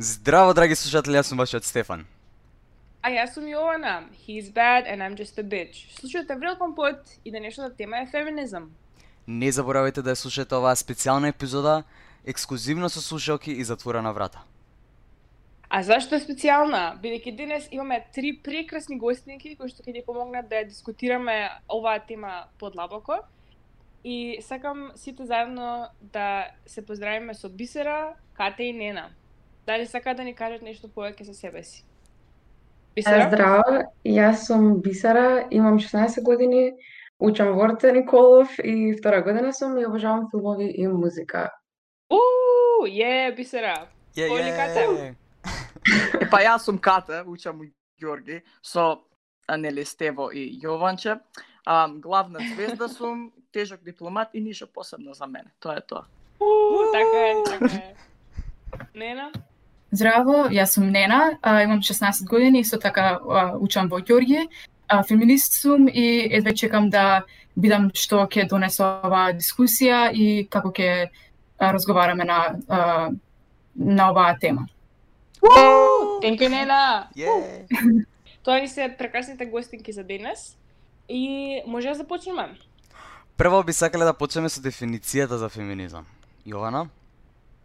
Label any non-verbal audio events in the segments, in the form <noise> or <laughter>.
Здраво, драги слушатели, јас сум вашиот Стефан. А јас сум Јована. He's bad and I'm just a bitch. Слушате Врел Компот и денешната тема е феминизам. Не заборавајте да ја слушате оваа специјална епизода, ексклузивно со слушалки и затворена врата. А зашто е специјална? Бидејќи денес имаме три прекрасни гостинки кои што ќе ни помогнат да ја дискутираме оваа тема подлабоко. И сакам сите заедно да се поздравиме со Бисера, Кате и Нена. Дали сака да ни кажат нешто повеќе за себе си? Бисера? Здраво, јас сум Бисера, имам 16 години, учам во Орте Николов и втора година сум и обожавам филмови и музика. Уу, е, Бисера. Е. <laughs> Е, па јас сум Ката, учам у Ѓорги, со нели Стево и Јованче. А, главна звезда сум, тежок дипломат и ништо посебно за мене. Тоа е тоа. Уу, така е, така е. <laughs> Нена? Здраво, јас сум Нена, а, имам 16 години, исто така а, учам во Ѓорѓе. А, феминист сум и едве чекам да видам што ќе донесе оваа дискусија и како ќе разговараме на а, на оваа тема. Thank you, Нена. Е. Тоа ни се прекрасните гостинки за денес. И може да започнеме. Прво би сакале да почнеме со дефиницијата за феминизам. Јована?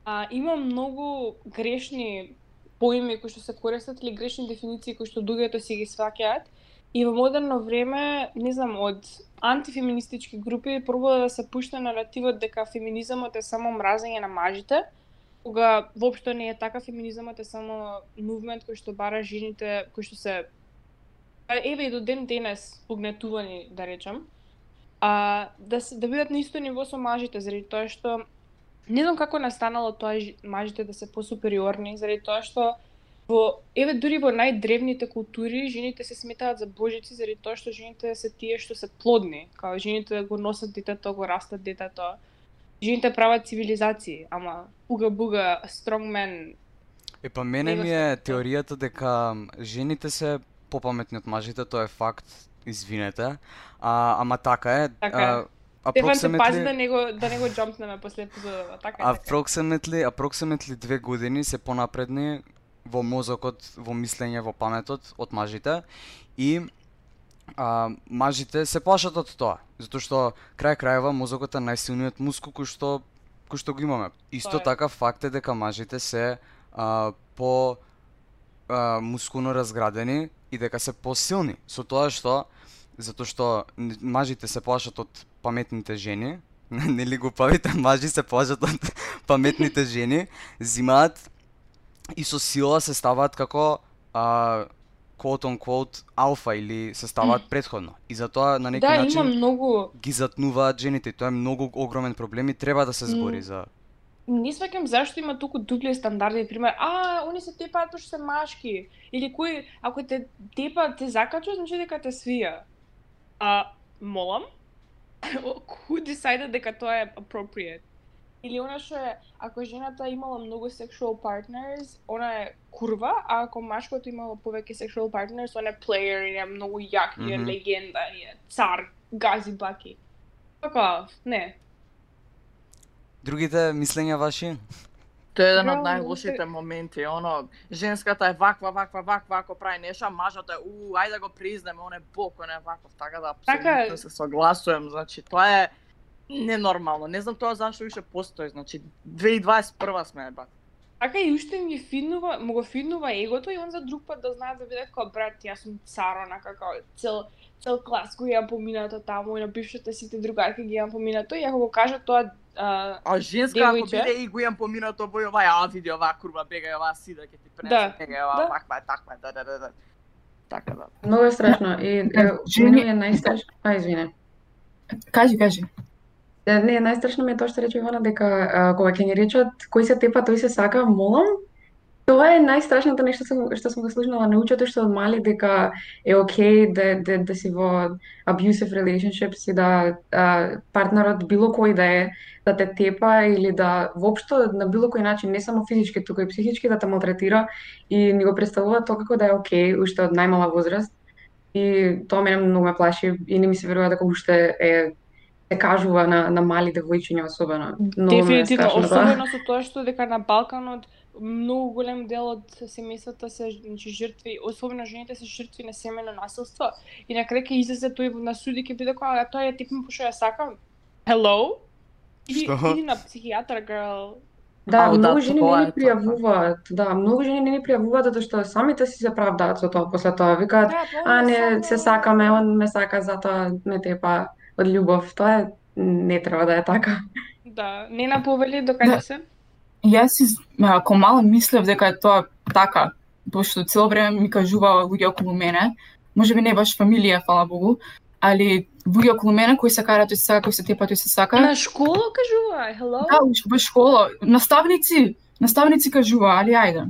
А, има многу грешни поими кои што се користат или грешни дефиниции кои што луѓето си ги сваќаат. И во модерно време, не знам, од антифеминистички групи пробува да се пушта наративот дека феминизмот е само мразење на мажите, кога воопшто не е така, Феминизмот е само мувмент кој што бара жените кои што се еве и до ден денес погнетувани, да речам, а, да, се, да бидат на исто ниво со мажите, заради тоа што не знам како настанало тоа жи- мажите да се посупериорни, заради тоа што во еве дури во најдревните култури жените се сметаат за божици заради тоа што жените се тие што се плодни, као жените го носат детето, го растат детето. Жените прават цивилизации, ама уга буга strong men. Е, па мене ми е теоријата дека жените се попаметни од мажите, тоа е факт, извинете. А, ама така е. Така е. а, Стефан се пази да не го да не го джампнеме после епизодата, така е. така. Approximately, approximately две години се понапредни во мозокот, во мислење, во паметот од мажите и а, мажите се плашат од тоа, затоа што крај крајва мозокот е најсилниот мускул кој што кој што го имаме. Исто е. така факт е дека мажите се а, по а, мускулно разградени и дека се посилни со тоа што затоа што мажите се плашат од паметните жени, <laughs> нели глупавите мажи се плашат од <laughs> паметните жени, зимаат и со сила се ставаат како а, quote on quote алфа или се ставаат предходно. И затоа на некој Да, начин има многу ги затнуваат жените и тоа е многу огромен проблем и треба да се збори М. за Не сваќам зашто има толку дупли стандарди, пример, а, они се тепаат пошто се машки, или кој ако те тепа те закачува, значи дека те свија. А, молам? <laughs> Who decided дека тоа е appropriate? Или она што е, ако жената имала многу sexual partners, она е курва, а ако машкото имало повеќе sexual partners, он е player, и е многу јак, и е легенда, и е цар, гази баки. Така, не. другите мислења ваши? Тоа е еден од најлошите те- моменти, оно, женската е ваква, ваква, ваква, ако прави нешто, а мажот е, у, ајде да го признеме, он е бог, он е ваков, така да Така е. апсолутно се согласувам, значи, тоа е ненормално. Не знам тоа зашто уште постои, значи, 2021 сме, бат. Така и уште ми фиднува, му го фиднува егото и он за друг пат да знае да биде како брат, јас сум цар, онака како цел цел клас го имам поминато таму и на бившите сите другарки ги имам поминато и ако го кажа тоа а, А женска ако биде и го имам поминато во овај, а види оваа курва бега, оваа сида ќе ти пренесе, Да, бега, оваа да. ваква, е, таква, е, да, да, да, да. Така да. Многу е страшно и е, Жени- е најстрашно. А, извине. Кажи, кажи. Е, Не, најстрашно ми е тоа што рече Ивана дека а, кога ќе ни речат кој се тепа, тој се сака, молам. Тоа е најстрашното нешто сум, што сум го слушнала научето што од мали дека е окей да, да, да си во abusive relationships и да а, партнерот било кој да е да те тепа или да воопшто на било кој начин, не само физички, туку и психички да те малтретира и ни го представува тоа како да е окей уште од најмала возраст. И тоа мене многу ме плаши и не ми се верува дека уште е се кажува на, на мали девојчиња особено. Ме дефинитивно особено со тоа што дека на Балканот многу голем дел од семејствата се значи жртви, особено жените се жртви на семено насилство и на крај ќе излезе тој на суди ќе биде која тоа е типно пошто ја сакам. Hello? Иди, Што? иди на психијатар, girl. Да, Ау, да, многу жени тоа не ни тоа. пријавуваат. Да, многу жени не ни пријавуваат затоа што самите си се правдаат со тоа после тоа. Викаат, Да, а не само- се сакаме, он ме сака затоа ме тепа од љубов. Тоа е не треба да е така. Да, не наповели докаде Да. се. Јас из, а, ко мала мислев дека е тоа така, пошто цело време ми кажува луѓе околу мене, може би не баш фамилија, фала Богу, али луѓе околу мене кои се караат, тој се сака, кој се тепа, тој се сака. На школа кажува, hello? Да, во школа, наставници, наставници кажува, али ајде.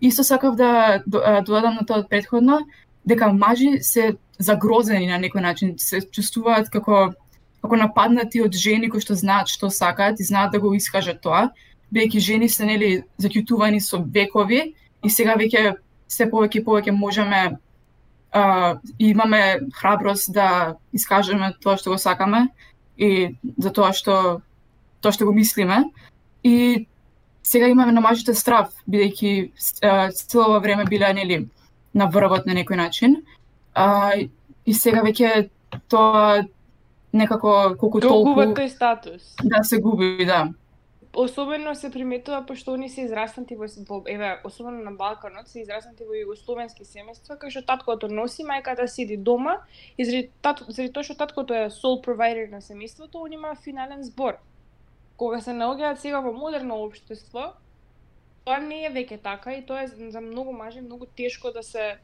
Исто сакав да додадам на тоа од предходно, дека мажи се загрозени на некој начин, се чувствуваат како како нападнати од жени кои што знаат што сакаат и знаат да го искажат тоа, бидејќи жени се нели заќутувани со векови и сега веќе се повеќе и повеќе можеме а, и имаме храброст да искажеме тоа што го сакаме и за тоа што тоа што го мислиме. И сега имаме на мажите страв, бидејќи цело време биле нели на врвот на некој начин. А, и сега веќе тоа некако колку Го губат толку тој статус. да се губи, да. Особено се приметува пошто они се израснати во, во еве, особено на Балканот, се израснати во југословенски семејства, кај што таткото носи, мајката седи дома, и заради, тат, заради тоа што таткото е sole provider на семејството, он има финален збор. Кога се наоѓаат сега во модерно општество, тоа не е веќе така и тоа е за- за многу мажи многу тешко да се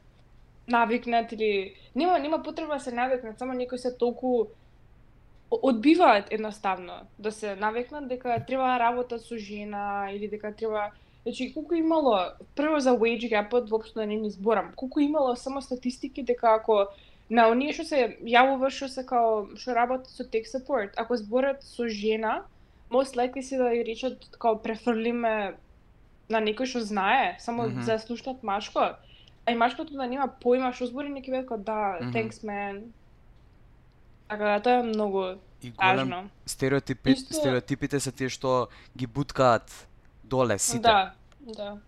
навикнат или нема нема потреба да се навикнат, само некои се толку одбиваат едноставно да се навикнат дека треба работа со жена или дека треба Значи, колку имало, прво за wage gap-от, воопшто не ми зборам, колку имало само статистики дека ако на оние што се јавува што се као што работат со tech support, ако зборат со жена, most likely се да ја речат као префрлиме на некој што знае, само Мгм. за да слушнат машко. А и машкото да нема појма што збори, бидат као да, Мгм. thanks man. Така да тоа е многу И голем важно. стереотипи, Исто- стереотипите се тие што ги буткаат доле сите. Да, да.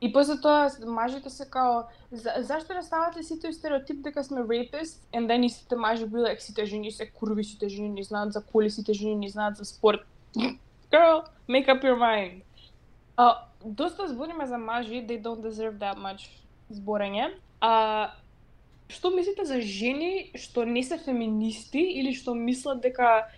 И после тоа мажите се као за, зашто не ставате сите стереотип дека сме rapist and then и сите мажи биле like, сите жени се курви, сите жени не знаат за коли, сите жени не знаат за спорт. Girl, make up your mind. А, доста збориме за мажи, they don't deserve that much зборење. А што мислите за жени што не се феминисти или што мислат дека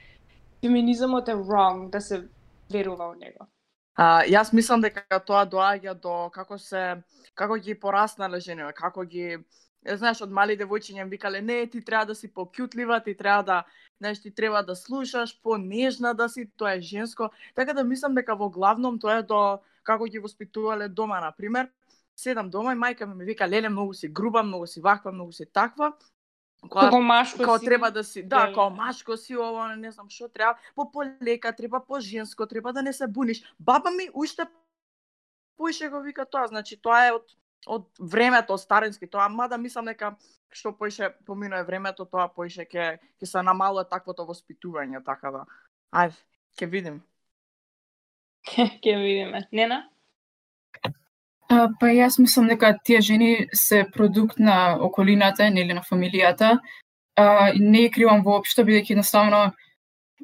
феминизмот е wrong да се верува во него? А, јас мислам дека тоа доаѓа до како се како ги пораснале жените, како ги знаеш од мали девојчиња им викале не ти треба да си покјутлива, ти треба да знаеш ти треба да слушаш, понежна да си, тоа е женско. Така да мислам дека во главном тоа е до како ги воспитувале дома на пример. Седам дома и мајка ми ми вика леле многу си груба, многу си ваква, многу си таква. Кога Како машко као си. треба да си, да, да. машко си ово, не знам што треба, по полека, треба по женско, треба да не се буниш. Баба ми уште поише го вика тоа, значи тоа е од од времето од старински тоа, мада мислам дека што поише поминува времето, тоа поише ќе ќе се намалува таквото воспитување, така да. Ајде, ќе видим. <laughs> Ќе видиме. Нена? А, па јас мислам дека тие жени се продукт на околината, нели на фамилијата. А, не кривам воопшто, бидејќи едноставно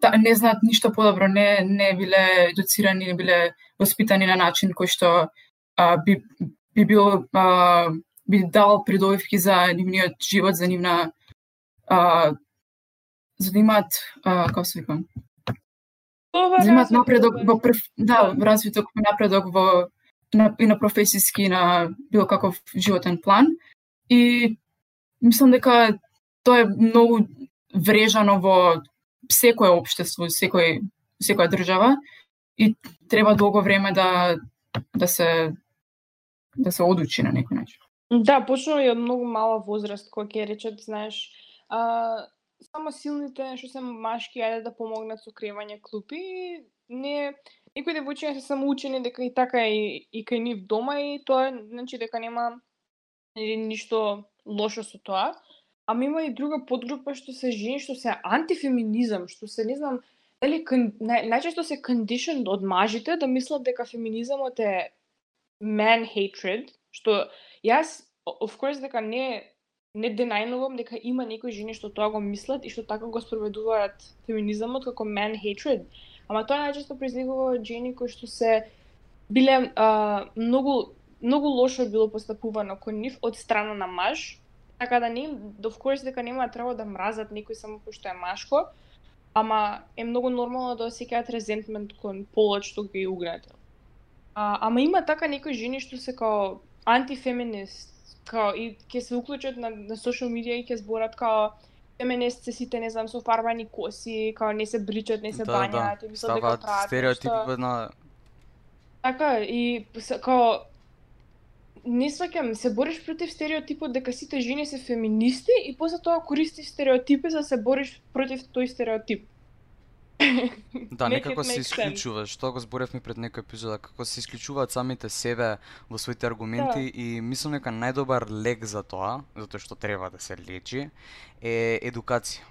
да, не знаат ништо подобро, не не биле едуцирани, не биле воспитани на начин кој што а, би би бил а, би дал придобивки за нивниот живот, за нивна а, за да имаат а, како се викам, да имаат развиток напредок во прв, да, Да. развиток, напредок во на, и на професиски, на било каков животен план. И мислам дека тоа е многу врежано во секое општество, секој секоја држава и треба долго време да да се да се одучи на некој начин. Да, почнува и од многу мала возраст, кој ќе речат, знаеш, а, само силните што се машки ајде да помогнат со кревање клупи и не некои девојчиња да се самоучени дека и така е и, и кај нив дома и тоа значи дека нема ништо лошо со тоа. Ама има и друга подгрупа што се жени што се антифеминизам, што се не знам дали кон, нај, најчесто се conditioned од мажите да мислат дека феминизмот е man hatred, што јас of course дека не не денајнувам дека има некои жени што тоа го мислат и што така го спроведуваат феминизмот како man hatred. Ама тоа најчесто произлегува од жени кои што се биле а, многу многу лошо било постапувано кон нив од страна на маж, така да не до да, course дека нема треба да мразат некој само пошто е машко, ама е многу нормално да осеќаат резентмент кон полот што ги угнетил. А, ама има така некои жени што се као антифеминист, као и ќе се уклучат на, на социјал медија и ќе зборат као феминист се сите, не знам, со фарбани коси, као не се бричат, не се Да, бањаат, да. и мислат дека прават стереотипи нешто. на Така, и као не сваќам, се бориш против стереотипот дека сите жени се феминисти и после тоа користиш стереотипи за да се бориш против тој стереотип. <laughs> Да, некако се исклучува, што го зборевме пред некој епизода, како се исклучуваат самите себе во своите аргументи Да. и мислам дека најдобар лек за тоа, затоа што треба да се лечи, е едукација.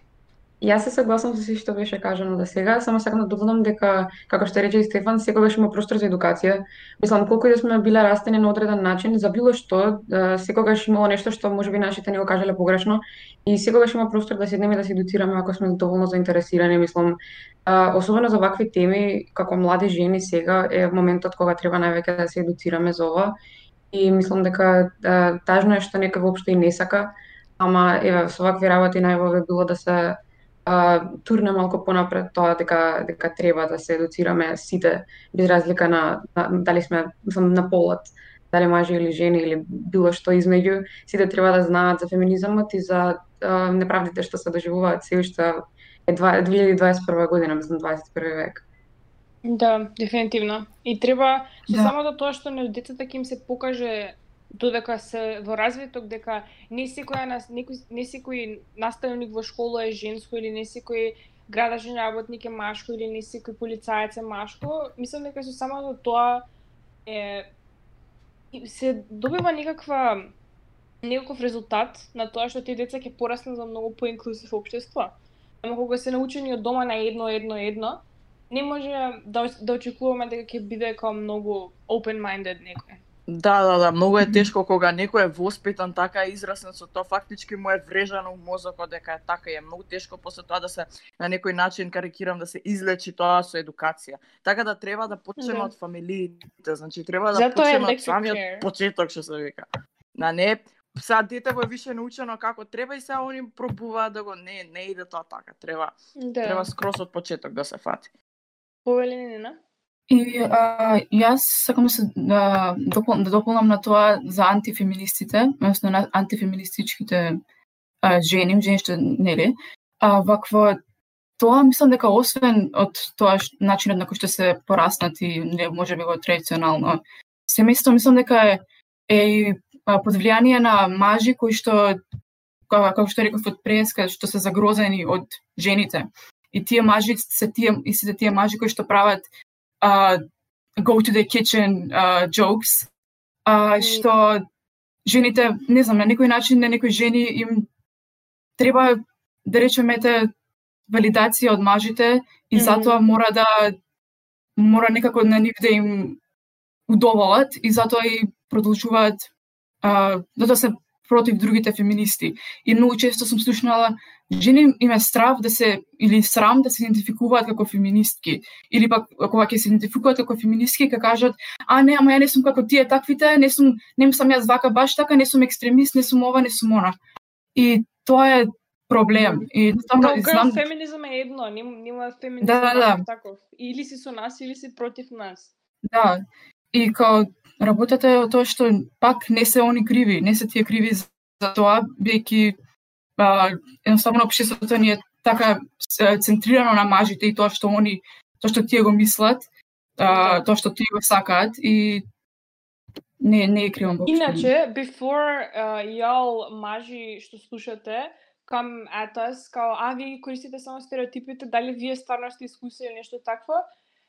Јас се согласам со се што беше кажано до сега, само сакам да додадам дека, како што рече и Стефан, секогаш има простор за едукација. Мислам, колку и да сме биле растени на одреден начин, за било што, секогаш имало нешто што можеби нашите не го кажале погрешно и секогаш има простор да седнеме да се едуцираме ако сме доволно заинтересирани, мислам. Особено за вакви теми, како млади жени сега е моментот кога треба највеќе да се едуцираме за ова. И мислам дека тажно е што некој воопшто и не сака, ама еве со вакви работи најубаво било да се а, турне малку понапред тоа дека дека треба да се едуцираме сите без разлика на, на дали сме мислам на полот, дали мажи или жени или било што измеѓу, сите треба да знаат за феминизамот и за а, неправдите што се доживуваат се уште е два- 2021 година, мислам 21 век. Да, дефинитивно. И треба со Да. самото тоа што на децата ќе им се покаже додека се во развиток дека не секоја нас некој не секој наставник во школа е женско или не секој градажен работник е машко или не секој полицаец е машко, мислам дека со самото тоа е се добива некаква некаков резултат на тоа што тие деца ќе пораснат за многу поинклузив општество. Ама кога се научени од дома на едно, едно, едно, не може да, да очекуваме дека ќе биде како многу open-minded некој. Да, да, да, многу е тешко кога некој е воспитан така е израсен со тоа, фактички му е врежано у мозокот дека е така и е многу тешко после тоа да се на некој начин карикирам да се излечи тоа со едукација. Така да треба да почнеме Да. од фамилиите, значи треба да почнеме од самиот почеток што се вика. На не сега детево е више научено како треба и сега они пробуваат да го не не иде тоа така. Треба Да. треба скрос од почеток да се фати. Повели Нина? И а, јас сакам да се да, допол, да дополнам на тоа за антифеминистите, односно на антифеминистичките а, жени, жени што нели, а вакво тоа мислам дека освен од тоа ш- начинот на кој што се пораснати, не можеби го традиционално семејство, мислам дека е, е под влијание на мажи кои што како што реков од преска, што се загрозени од жените. И тие мажи се тие и сите тие мажи кои што прават uh, go to the kitchen uh, jokes, uh, што жените, не знам, на некој начин, на некои жени им треба, да речеме, ете, валидација од мажите и Мгм. затоа мора да мора некако на нив да им удоволат и затоа и продолжуваат а, затоа се против другите феминисти. И многу често сум слушнала жени им е страв да се или срам да се идентификуваат како феминистки или пак кога ќе се идентификуваат како феминистки ќе кажат а не ама ја не сум како тие таквите не сум не сум јас вака баш така не сум екстремист не сум ова не сум она и тоа е проблем и и girl знам феминизам е едно, нема, нема феминизам Да, да, да. таков. Или си со нас, или си против нас. Да, и као работата е од тоа што пак не се они криви, не се тие криви за тоа, бидејќи едноставно општеството ни е така центрирано на мажите и тоа што они, тоа што тие го мислат, а, тоа што тие го сакаат и не не е кривам воопшто. Иначе, before uh, y'all мажи што слушате, кам at us, као, а, вие користите само стереотипите, дали вие стварно сте искусили нешто такво?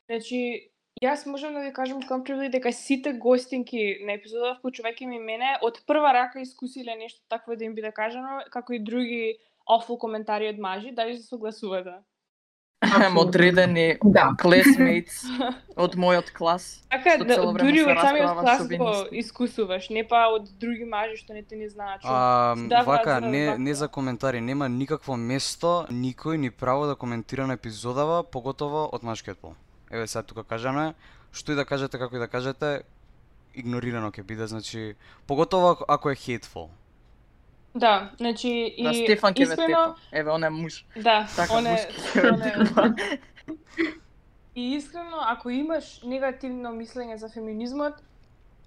Значи, јас можам да ви кажам comfortably дека сите гостинки на епизода, вклучувајќи ми мене, од прва рака искусиле нешто такво да им биде кажано, како и други awful коментари од мажи, дали се согласувате? одредени Да. classmates <laughs> од мојот клас. Така да, дури од самиот клас го искусуваш, не па од други мажи што не те не знаат. што А, даваат вака, за не, не за коментари, нема никакво место, никој ни право да коментира на епизодава, поготово од машкиот пол. Еве сега тука кажаме, што и да кажете, како и да кажете, игнорирано ќе биде, значи, поготово ако- е hateful. Да, значи и Да, Стефан ќе искрено. Еве, он е муж. Да, Така, он е, он. И искрено, ако имаш негативно мислење за феминизмот,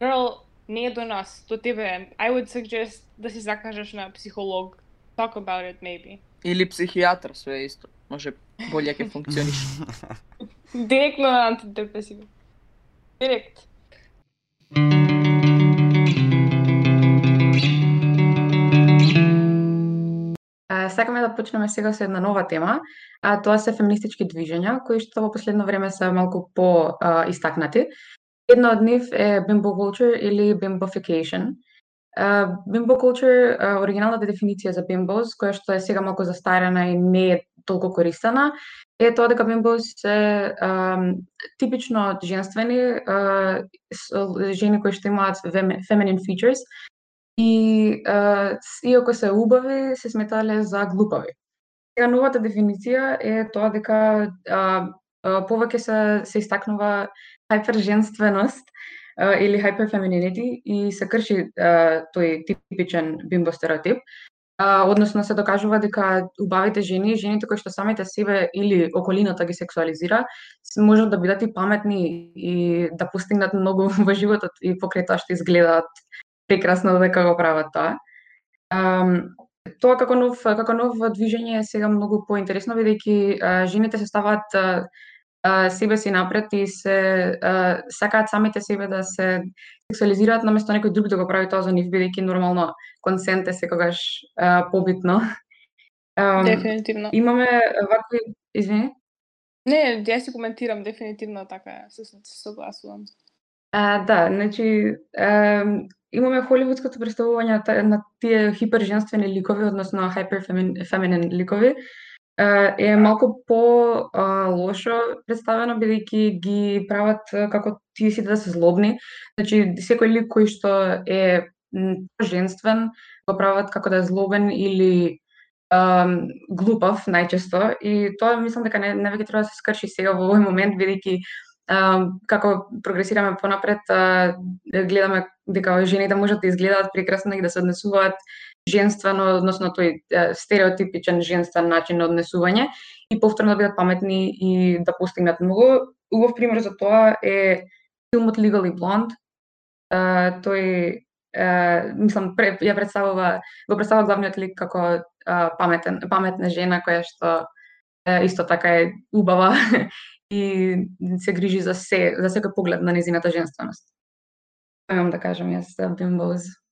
girl, не е до нас, до тебе е. I would suggest да си закажеш на психолог. Talk about it, maybe. Или психијатар, све е исто. Може боле ќе функционише. <laughs> Директно на антидепресиви. Директ. А, Сакаме да почнеме сега со една нова тема, а тоа се феминистички движења, кои што во последно време се малку по а, истакнати. Една од нив е bimbo culture или bimbofication. А, bimbo culture, а, оригиналната дефиниција за bimbos, која што е сега малку застарена и не е толку користена, е тоа дека бимбос се а, типично женствени а, жени кои што имаат feminine features, и а, иако се убави, се сметале за глупави. Сега новата дефиниција е тоа дека а, а, повеќе се се истакнува хајперженственост или hyperfemininity и се крши а, тој типичен бимбо стереотип. А, односно се докажува дека убавите жени, жените кои што самите себе или околината ги сексуализира, можат да бидат и паметни и да постигнат многу <laughs> во животот и покрај тоа што изгледаат прекрасно дека го прават тоа. Um, тоа како нов како нов движење е сега многу поинтересно бидејќи жените се ставаат себе си напред и се а, сакаат самите себе да се сексуализираат наместо некој друг да го прави тоа за нив бидејќи нормално консент е секогаш а, побитно. Ам, Дефинитивно. имаме вакви извини Не, јас си коментирам, дефинитивно така се, согласувам. А, да, значи, е, имаме холивудското представување на тие хиперженствени ликови, односно hyperfeminine ликови, е, малку по а, лошо представено бидејќи ги прават како тие сите да се злобни. Значи, секој лик кој што е женствен го прават како да е злобен или ам, глупав најчесто и тоа мислам дека не, не веќе треба да се скрши сега во овој момент бидејќи како прогресираме понапред, гледаме дека жените можат да изгледаат прекрасно и да се однесуваат женствено, односно тој стереотипичен женствен начин на однесување и повторно да бидат паметни и да постигнат многу. Убав пример за тоа е филмот Legally Blonde. А, тој е, мислам пре, ја представува го представува главниот лик како а, паметен паметна жена која што е, исто така е убава <laughs> и се грижи за се, за секој поглед на незината женственост. Имам да кажам јас за Bimbos.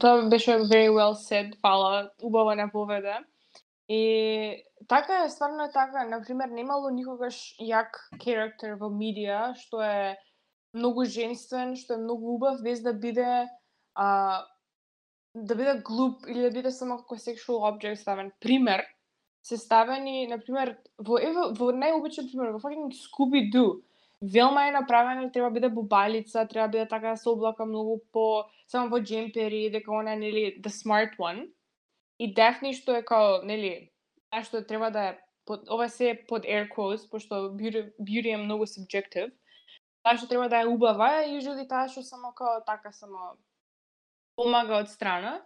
Тоа беше very well said, фала, убава наповеда. И така е, стварно е така. Например, немало никогаш јак карактер во медија, што е многу женствен, што е многу убав, без да биде а, да биде глуп или да биде само како sexual object ставен. Пример, се ставени, например, во, ево, во најобичен пример, во fucking Scooby-Doo. Велма е направена, треба биде бубалица, треба биде така да се облака многу по само во джемпери, дека она е, нели, the smart one. И Дефни што е као, нели, што треба да е под, ова се е под air quotes, пошто beauty, beauty е многу subjective. Таа што треба да е убава и Жуди таа што само као така само помага од страна.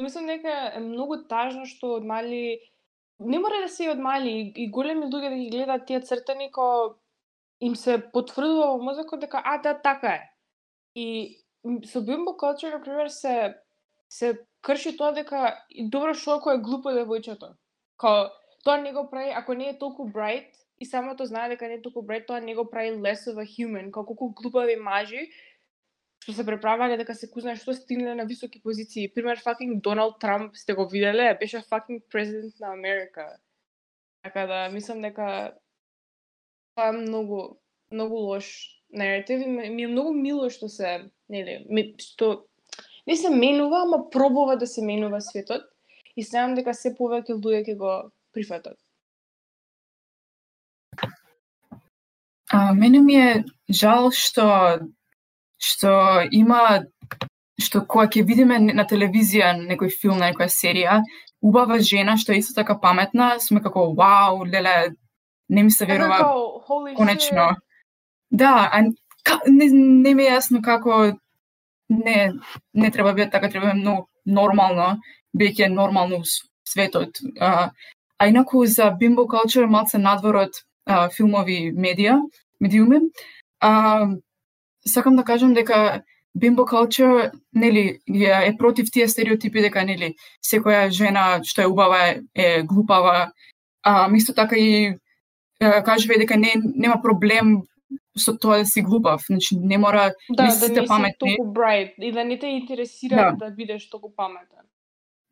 Мислам дека е многу тажно што од мали не мора да се и од мали и, големи луѓе да ги гледаат тие цртани ко им се потврдува во мозокот дека а да така е. И со bimbo culture на пример се се крши тоа дека и добро што ако е глупо девојчето. Као тоа не го прави ако не е толку bright и самото знае дека не е толку bright, тоа не го прави less of a human, како колку глупави мажи што се преправале дека се кузна што стигнале на високи позиции. Пример, fucking Доналд Трамп, сте го виделе, беше fucking президент на Америка. Така да, мислам дека тоа е многу многу лош наратив и ми е многу мило што се, нели, што не се менува, ама пробува да се менува светот и се надевам дека се повеќе луѓе ќе го прифатат. А, мене ми е жал што што има што кога ќе видиме на телевизија некој филм, некоја серија, убава жена што е исто така паметна, сме како вау, леле, не ми се верува Како, конечно. shit. Да, а ка, не, не ми е јасно како не не треба биде така, треба биде многу нормално, биеќе нормално у с- светот. А, а инаку за bimbo culture малце надвор од а, филмови медија, медиуми, а, сакам да кажам дека bimbo culture нели ја е против тие стереотипи дека нели секоја жена што е убава е, е глупава, а исто така и е, кажува дека не нема проблем со тоа да си глупав, значи не мора Да, не да не си паметни. толку bright и да не те интересира Да. да, бидеш толку паметен.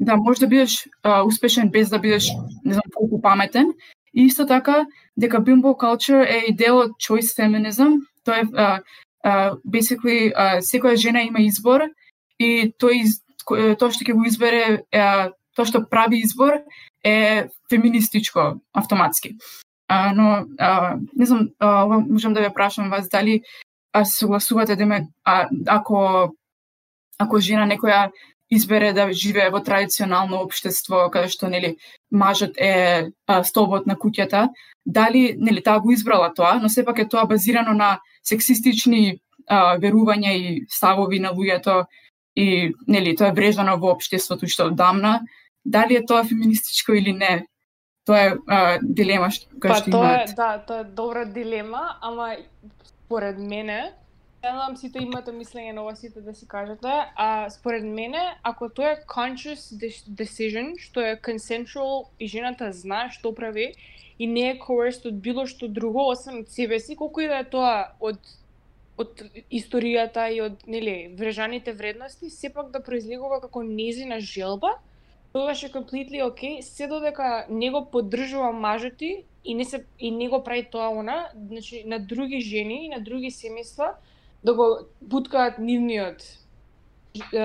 Да, може да бидеш а, успешен без да бидеш не знам колку паметен. И исто така дека bimbo culture е и дел од choice feminism. Тоа е а, а, basically а, секоја жена има избор и тој тоа што ќе го избере е, тоа што прави избор е феминистичко автоматски. А, но а, не знам, а, можам да ве прашам вас дали а, се согласувате да ме, а, ако ако жена некоја избере да живее во традиционално општество каде што нели мажот е а, столбот на куќата, дали нели таа го избрала тоа, но сепак е тоа базирано на сексистични а, верувања и ставови на луѓето и нели тоа е врежано во општеството што одамна, дали е тоа феминистичко или не? Тоа е а, дилема што Па што тоа е, имаат. да, тоа е добра дилема, ама според мене, не знам сите имате мислење на ова сите да си кажете, а според мене, ако тоа е conscious de- decision, што е consensual и жената знае што прави и не е coerced од било што друго освен од себе си, колку и да е тоа од од историјата и од нели врежаните вредности, сепак да произлегува како незина желба, тогаш е completely okay, се додека не го поддржува мажот ти и не се и не го прави тоа она, значи на други жени и на други семејства да го буткаат нивниот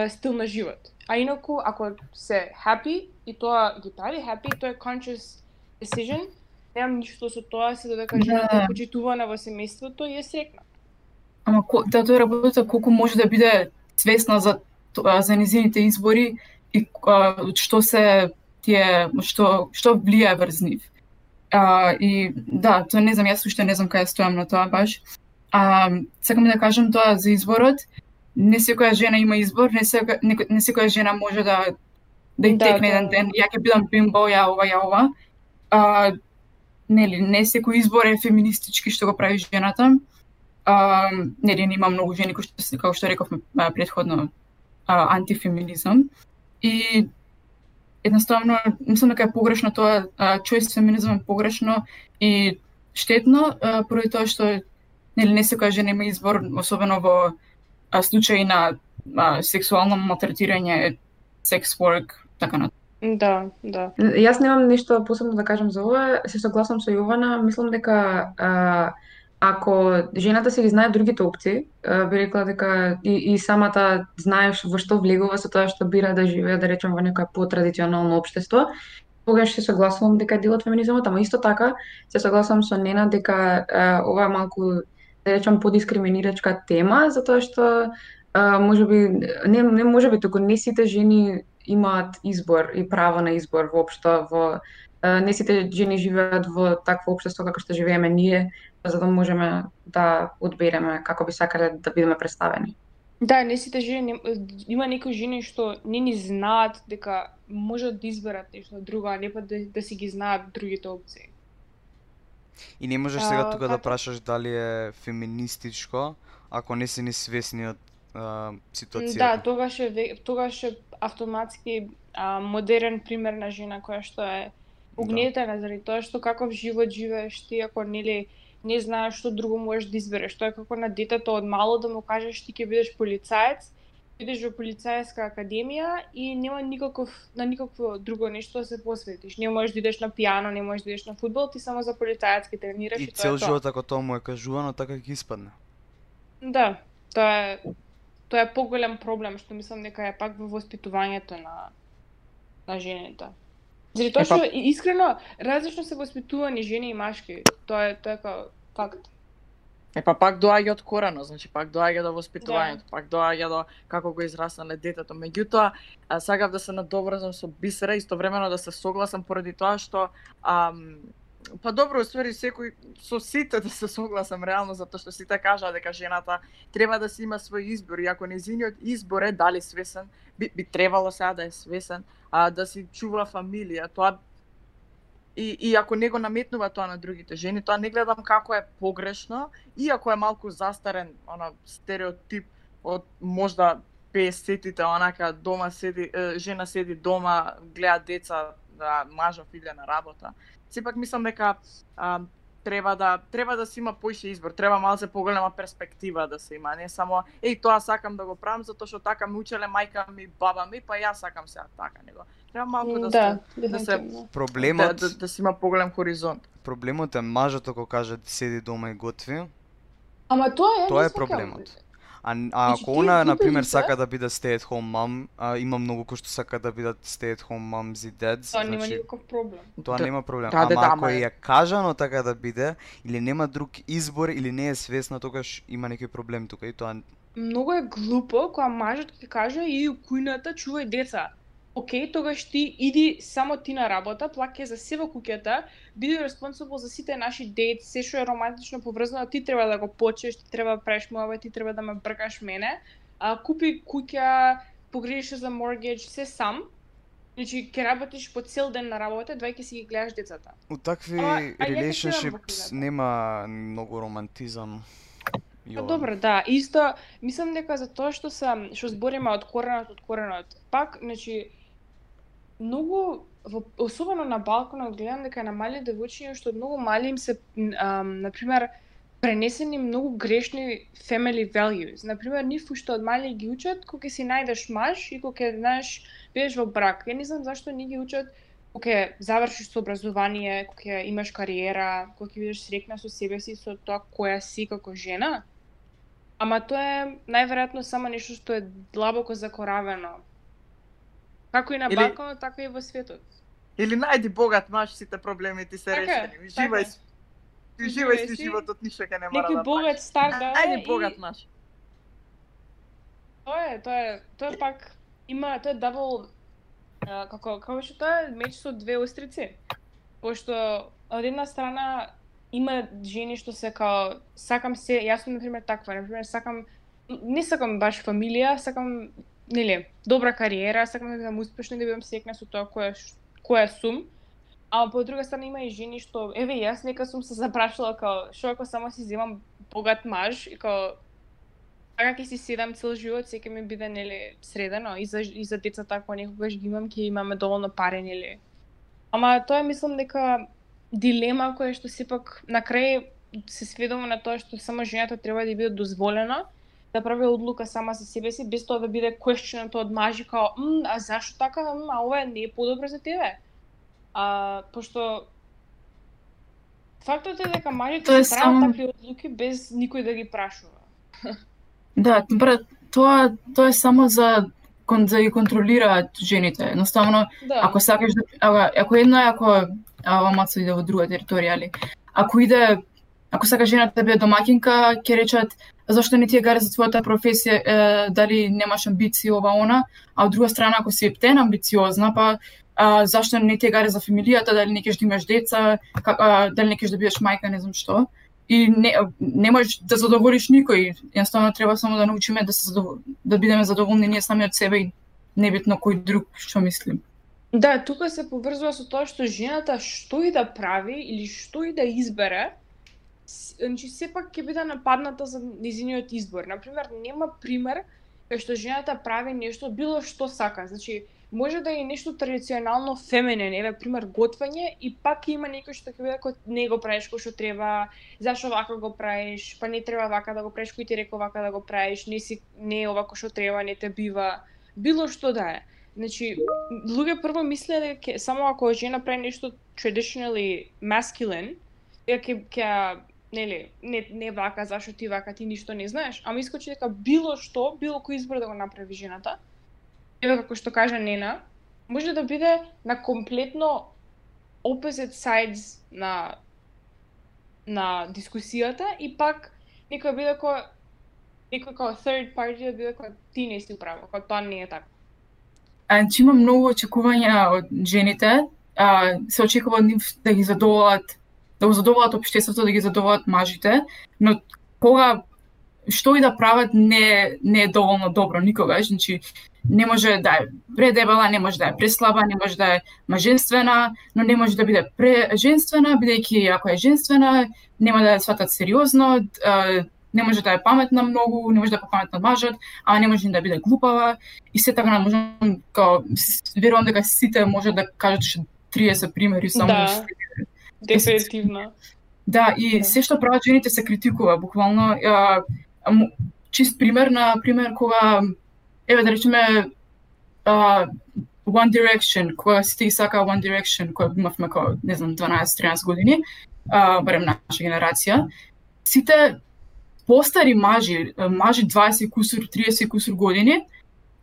стил на живот. А инаку ако се happy и тоа ги прави happy, тоа е conscious decision, немам ништо со тоа се додека жената Да. е почитувана во семејството и е срекна. Ама да тоа е работата колку може да биде свесна за тоа- за незините избори и а, од што се тие што што влијае врз нив. А, и да, тоа не знам, јас уште не знам кај стојам на тоа баш. А, сакам да кажам тоа за изборот. Не секоја жена има избор, не секоја, не, не секоја жена може да да и Да, текне тоа еден ден, ја ќе бидам бимбо, ја ова, ја ова. А, нели, не секој избор е феминистички што го прави жената. А, нели, има многу жени кои што како што рековме предходно, а, антифеминизам. И едноставно, мислам дека е погрешно тоа, а, choice феминизам е погрешно и штетно, а, поради тоа што нели не секоја жена има избор, особено во а, случаи на а, сексуално малтретирање, секс work, така на Да, да. Јас немам нешто посебно да кажам за ова, се согласам со Јована, мислам дека а, ако жената си ги знае другите опции, би рекла дека и, и самата знаеш во што влегува со тоа што бира да живее, да речем, во некоја потрадиционално општество, тогаш се согласувам дека е дел од феминизмот, ама исто така се согласувам со Нена дека е, ова е малку, да речем, подискриминирачка тема, затоа што е, може би, не, не може би, туку не сите жени имаат избор и право на избор воопшто во не сите жени живеат во такво општество како што живееме ние, за да можеме да одбереме како би сакале да бидеме представени. Да, не сите жени, има некои жени што не ни знаат дека можат да изберат нешто друго, а не па да, да си ги знаат другите опции. И не можеш сега тука да како? прашаш дали е феминистичко, ако не си ни свесни од а, Да, ситуацијата. тогаш е тогаш е автоматски а, модерен пример на жена која што е угнетена заради тоа што каков живот живееш ти ако нели не знаеш што друго можеш да избереш. Тоа е како на детето од мало да му кажеш ти ќе бидеш полицаец, бидеш во полицајска академија и нема никаков на никакво друго нешто да се посветиш. Не можеш да идеш на пијано, не можеш да идеш на фудбал, ти само за полицаец ќе тренираш и, И тоа цел живот ако тоа му е кажувано, така ќе испадне. Да, тоа е тоа е поголем проблем што мислам дека е пак во воспитувањето на на жените. Заради тоа па- што и- искрено различно се воспитувани жени и машки. Тоа е тоа е како факт. Е па пак доаѓа од корено, значи пак доаѓа до воспитувањето, да. пак доаѓа до како го израснале детето. Меѓутоа, сакав да се надоврзам со Бисера, истовремено да се согласам поради тоа што ам, Па добро, усвари секој со сите да се согласам реално затоа што сите кажаа дека жената треба да си има свој избор и ако незиниот избор е дали свесен, би, би требало сега да е свесен, а да си чува фамилија, тоа и, и ако не го наметнува тоа на другите жени, тоа не гледам како е погрешно, иако е малку застарен она стереотип од можда 50-тите, онака дома седи, жена седи дома, гледа деца, да мажов иде на работа сепак мислам дека а, треба да треба да се има поише избор, треба малце поголема перспектива да се има, не само еј тоа сакам да го правам затоа што така ме учеле мајка ми, баба ми, па јас сакам сега така, него. Треба малку да, да, се да се проблемот да, да, да се има поголем хоризонт. Проблемот е мажот ако каже седи дома и готви. Ама тоа е Тоа е проблемот. А, а Значи, ако она, на пример, сака да биде stay at home mom, а, има многу кои што сака да бидат stay at home moms и dads, Тоа нема значи, никаков проблем. тоа Да, нема проблем. да, да, Ама да, ако е- кажано така да биде, или нема друг избор, или не е свесна, тогаш има некој проблем тука и тоа Многу е глупо кога мажот ќе каже у кујната чувај деца. Океј, тогаш ти иди само ти на работа, плаќај за себе куќата, биди респонсибл за сите наши дейт, се што е романтично поврзано, ти треба да го почнеш, ти треба да правиш муавет, ти треба да ме бркаш мене. А, купи куќа, погрижиш се за mortgage, се сам. Значи, ќе работиш по цел ден на работа, двајќи си ги гледаш децата. У такви relationships во нема многу романтизам. Па добро, да. Исто, мислам дека за тоа што се што збориме од коренот од коренот. Пак, значи многу во, особено на балконот гледам дека на мали девојчиња што од многу мали им се ам, на пример пренесени многу грешни family values. На пример, нив уште од мали ги учат кога си најдеш маж и кога знаеш бидеш во брак. Ја не знам зашто не ги учат кога завршиш со образование, кога имаш кариера, кога ќе бидеш срекна со себе си, со тоа која си како жена. Ама тоа е најверојатно само нешто што е длабоко закоравено. Како и на Или- Балканот, така и во светот. Или најди богат маж, сите проблеми ти се Така решени. така Живај е. си. Живај си животот, ништо ќе не мора Некој да богат стар да Најди и богат маж. Тоа е, тоа е, тоа е пак има тоа е дабл како како што тоа е меч со две острици. Пошто од една страна има жени што се као сакам се, јас сум на пример таква, на пример сакам не сакам баш фамилија, сакам нели, добра кариера, сакам да бидам успешна и да бидам секна со тоа која која сум. А по друга страна има и жени што еве јас нека сум се запрашала како што ако само си земам богат маж и како така ќе си седам цел живот, секој ми биде нели средено и за и за децата ако некогаш ги имам, ќе имаме доволно пари нели. Ама тоа е мислам дека дилема која што сепак на крај се сведува на тоа што само жената треба да биде дозволена да прави одлука сама за себе си без тоа да биде questioned од мажи као м, а зашто така, м, а ова не е подобро за тебе. А пошто фактот е дека мажите Тоа е се прават такви одлуки без никој да ги прашува. Да, брат, тоа тоа е само за кон да ги контролираат жените. Едноставно, Да. ако сакаш да ако, ако едно е ако а, ова маца иде во друга територија, али ако иде ако сака жената да биде домаќинка, ќе речат зашто не ти е гаре за твојата професија, е, дали немаш амбиции ова она, а од друга страна ако си птен амбициозна, па а, зашто не ти е гаре за фамилијата, дали не кеш да имаш деца, как, а, дали не кеш да бидеш мајка, не знам што. И не, не можеш да задоволиш никој. Едноставно треба само да научиме да се задовол... да бидеме задоволни ние сами од себе и небитно кој друг што мислим. Да, тука се поврзува со тоа што жената што и да прави или што и да избере, значи сепак ќе биде нападната за незиниот избор. Например, нема пример кај што жената прави нешто било што сака. Значи, може да е нешто традиционално феминен, еве пример готвење и пак има некој што ќе биде кој не го правиш кој што треба, зашо вака го правиш, па не треба вака да го правиш, кој ти рекол вака да го правиш, не си не е овако што треба, не те бива, било што да е. Значи, луѓе прво мислеа дека само ако жена прави нешто traditionally masculine, ќе ќе нели, не не вака, зашто ти вака, ти ништо не знаеш, ама искочи дека било што, било кој избор да го направи жената, еве како што кажа Нена, може да биде на комплетно opposite sides на на дискусијата и пак некој биде како некој како third party да биде како ти не си управо, како тоа не е така. Значи има многу очекувања од жените, а, се очекува од нив да ги задоволат, да го задоволат општеството, да ги задоволат мажите, но кога што и да прават не не е доволно добро никогаш, значи не може да е предебела, не може да е преслаба, не може да е маженствена, но не може да биде преженствена, бидејќи ако е женствена, нема да ја сватат сериозно, не може да е паметна многу, не може да е паметна мажот, а не може да биде глупава. И се така можам као верувам дека сите може да кажат ше 30 примери само Да. Дефинитивно. Да, и Да. се што прават жените се критикува, буквално. А, чист пример, на пример, кога, еве да речеме, а, One Direction, кога сите ги сака One Direction, кога имавме како, не знам, 12-13 години, а, барем наша генерација, сите постари мажи, мажи 20 кусур, 30 кусур години,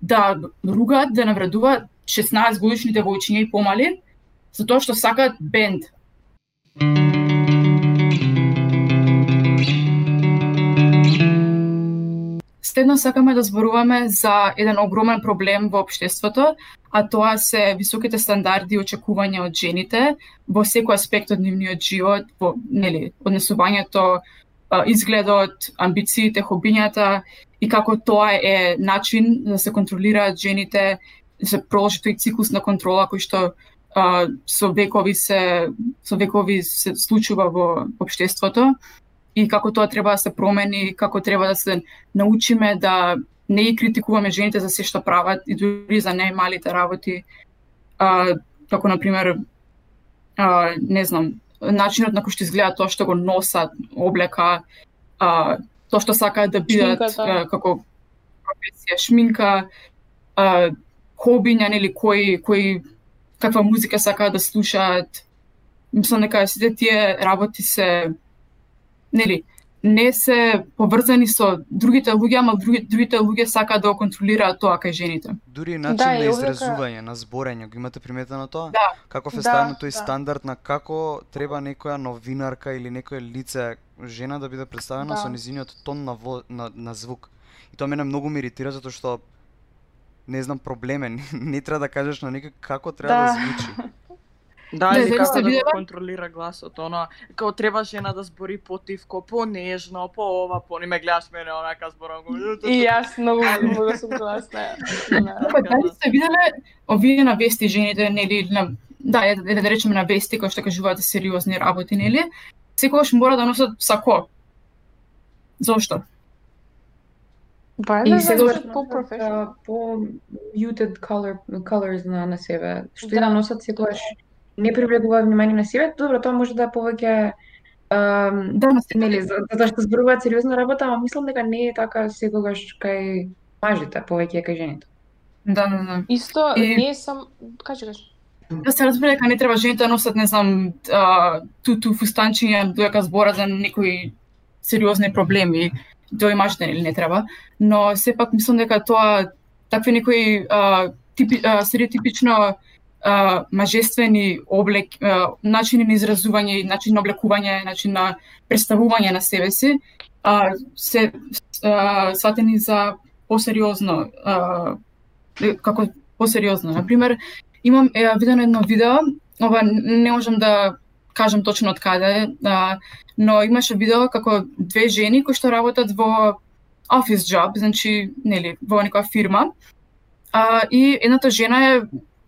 да ругаат, да навредуваат 16 годишните војчиња и помали, затоа што сакаат бенд. Следно сакаме да зборуваме за еден огромен проблем во општеството, а тоа се високите стандарди и очекувања од жените во секој аспект од нивниот живот, во нели, однесувањето, изгледот, амбициите, хобињата и како тоа е начин да се контролираат жените, да се проложи тој циклус на контрола кој што а, со векови се со векови се случува во општеството и како тоа треба да се промени, како треба да се научиме да не ги критикуваме жените за се што прават и дури за најмалите работи. А, како на пример а, не знам, начинот на кој што изгледа тоа што го носат, облека, а, тоа што сакаат да бидат Шминката. а, како професија, шминка, а, хобиња, нели, кои, кои каква музика сакаат да слушаат. Мислам дека сите тие работи се нели, не се поврзани со другите луѓе, ама други, другите луѓе сакаат да го контролираат тоа кај жените. Дури и начин Да, на изразување, на зборење, го имате приметено тоа? Да. Каков е Да, ставено тој да. стандард на како треба некоја новинарка или некој лице, жена да биде представена Да. со низиниот тон на, во, на, на звук. И тоа мене многу ме иритира затоа што не знам проблеме, <laughs> не, не треба да кажеш на некој како треба да, Да. звучи. <laughs> Да, Да, или дали како да го контролира гласот, она, како треба жена да збори потивко, понежно, по ова, по не ме гледаш мене, онака зборам го. И јас многу многу сум гласна. <laughs> Да. Па дали сте виделе овие на вести жените, нели, на да, е, е, да речеме на вести кои што кажуваат сериозни работи, нели? Секогаш мора да носат сако. Зошто? Па И да, се да, дошли да, по-професионално. а, по muted color colors на на себе. Што и Да. да носат секогаш не привлегува внимание на себе. Добро, тоа може да е повеќе Да, на се нели, за- затоа што зборуваат сериозна работа, ама мислам дека не е така секогаш кај мажите, повеќе е кај жените. Да, да, да. Исто И- не сам кажи кажи. Да се разбере дека не треба жените да носат, не знам, туту фустанчиња додека збора за некои сериозни проблеми. Да тоа и мажите нели не треба, но сепак мислам дека тоа такви некои а, типи, а, стереотипично а, мажествени облек, а, начини на изразување, начин на облекување, начин на представување на себе си, а, се а, сватени за посериозно, а, како посериозно. Например, имам е, видено едно видео, ова не можам да кажам точно од каде, а, но имаше видео како две жени кои што работат во office job, значи, нели, во некоја фирма. А, и едната жена е,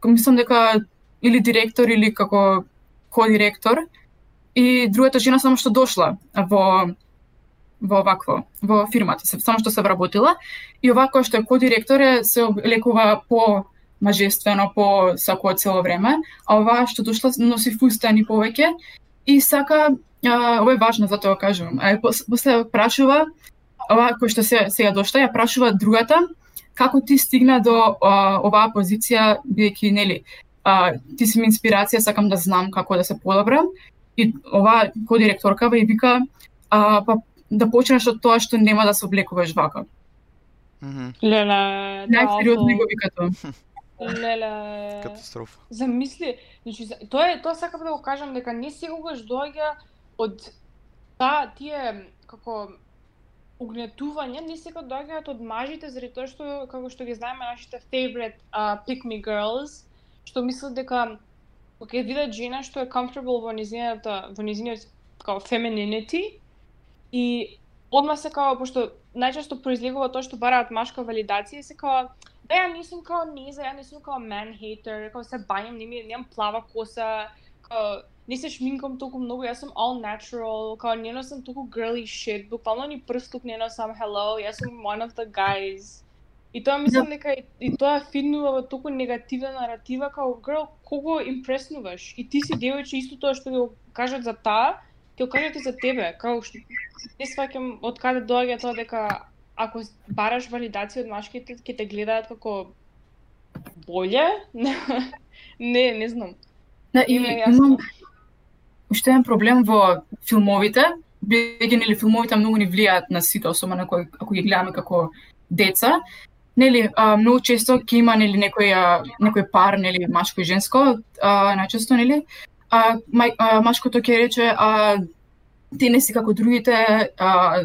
мислам дека или директор или како ко-директор, и другата жена само што дошла во во вакво, во фирмата, само што се вработила. И овако што е ко-директор е се лекува по мажествено, по сако цело време, а оваа што дошла носи фустани повеќе и сака, а, ова е важно за тоа кажувам, а пос- после прашува, оваа кој што се, сега дошла, ја прашува другата, како ти стигна до а, оваа позиција, бидејќи, нели, а, ти си ми инспирација, сакам да знам како да се подобрам. И оваа ко-директоркава и вика, а, па да почнеш од тоа што нема да се облекуваш вака. Мгм. Леле, да, Најсериозно го вика тоа. <laughs> Леле. Катастрофа. Замисли, значи тоа е тоа сакам да го кажам дека не секогаш доаѓа од таа тие како угнетување не секогаш доаѓаат од мажите заради тоа што како што ги знаеме нашите favorite uh, pick me girls што мислат дека кога ќе видат жена што е comfortable во низината во низиниот као femininity и одма се као пошто најчесто произлегува тоа што бараат машка валидација се као да ја не сум као низа, ја не сум као man hater, као се бањам, не ми немам плава коса, као не се шминкам толку многу, јас сум all natural, као не носам толку girly shit, буквално ни прстук не носам hello, јас сум one of the guys. И тоа мислам дека и, и тоа фиднува во толку негативна наратива, као girl, кого импреснуваш? И ти си девојче исто тоа што го кажат за таа, ќе го кажат и за тебе, као што не сваќам од каде доаѓа тоа дека ако бараш валидација од машките, ќе те гледаат како боле? не, не знам. Да, и јасно. имам уште еден проблем во филмовите, бидејќи нели филмовите многу ни влијаат на сите, особено ако, ако ги гледаме како деца. Нели, а, многу често ќе има нели некој а, некој пар, нели машко и женско, а, најчесто нели, а, мај, а машкото ќе рече а ти не си како другите, а,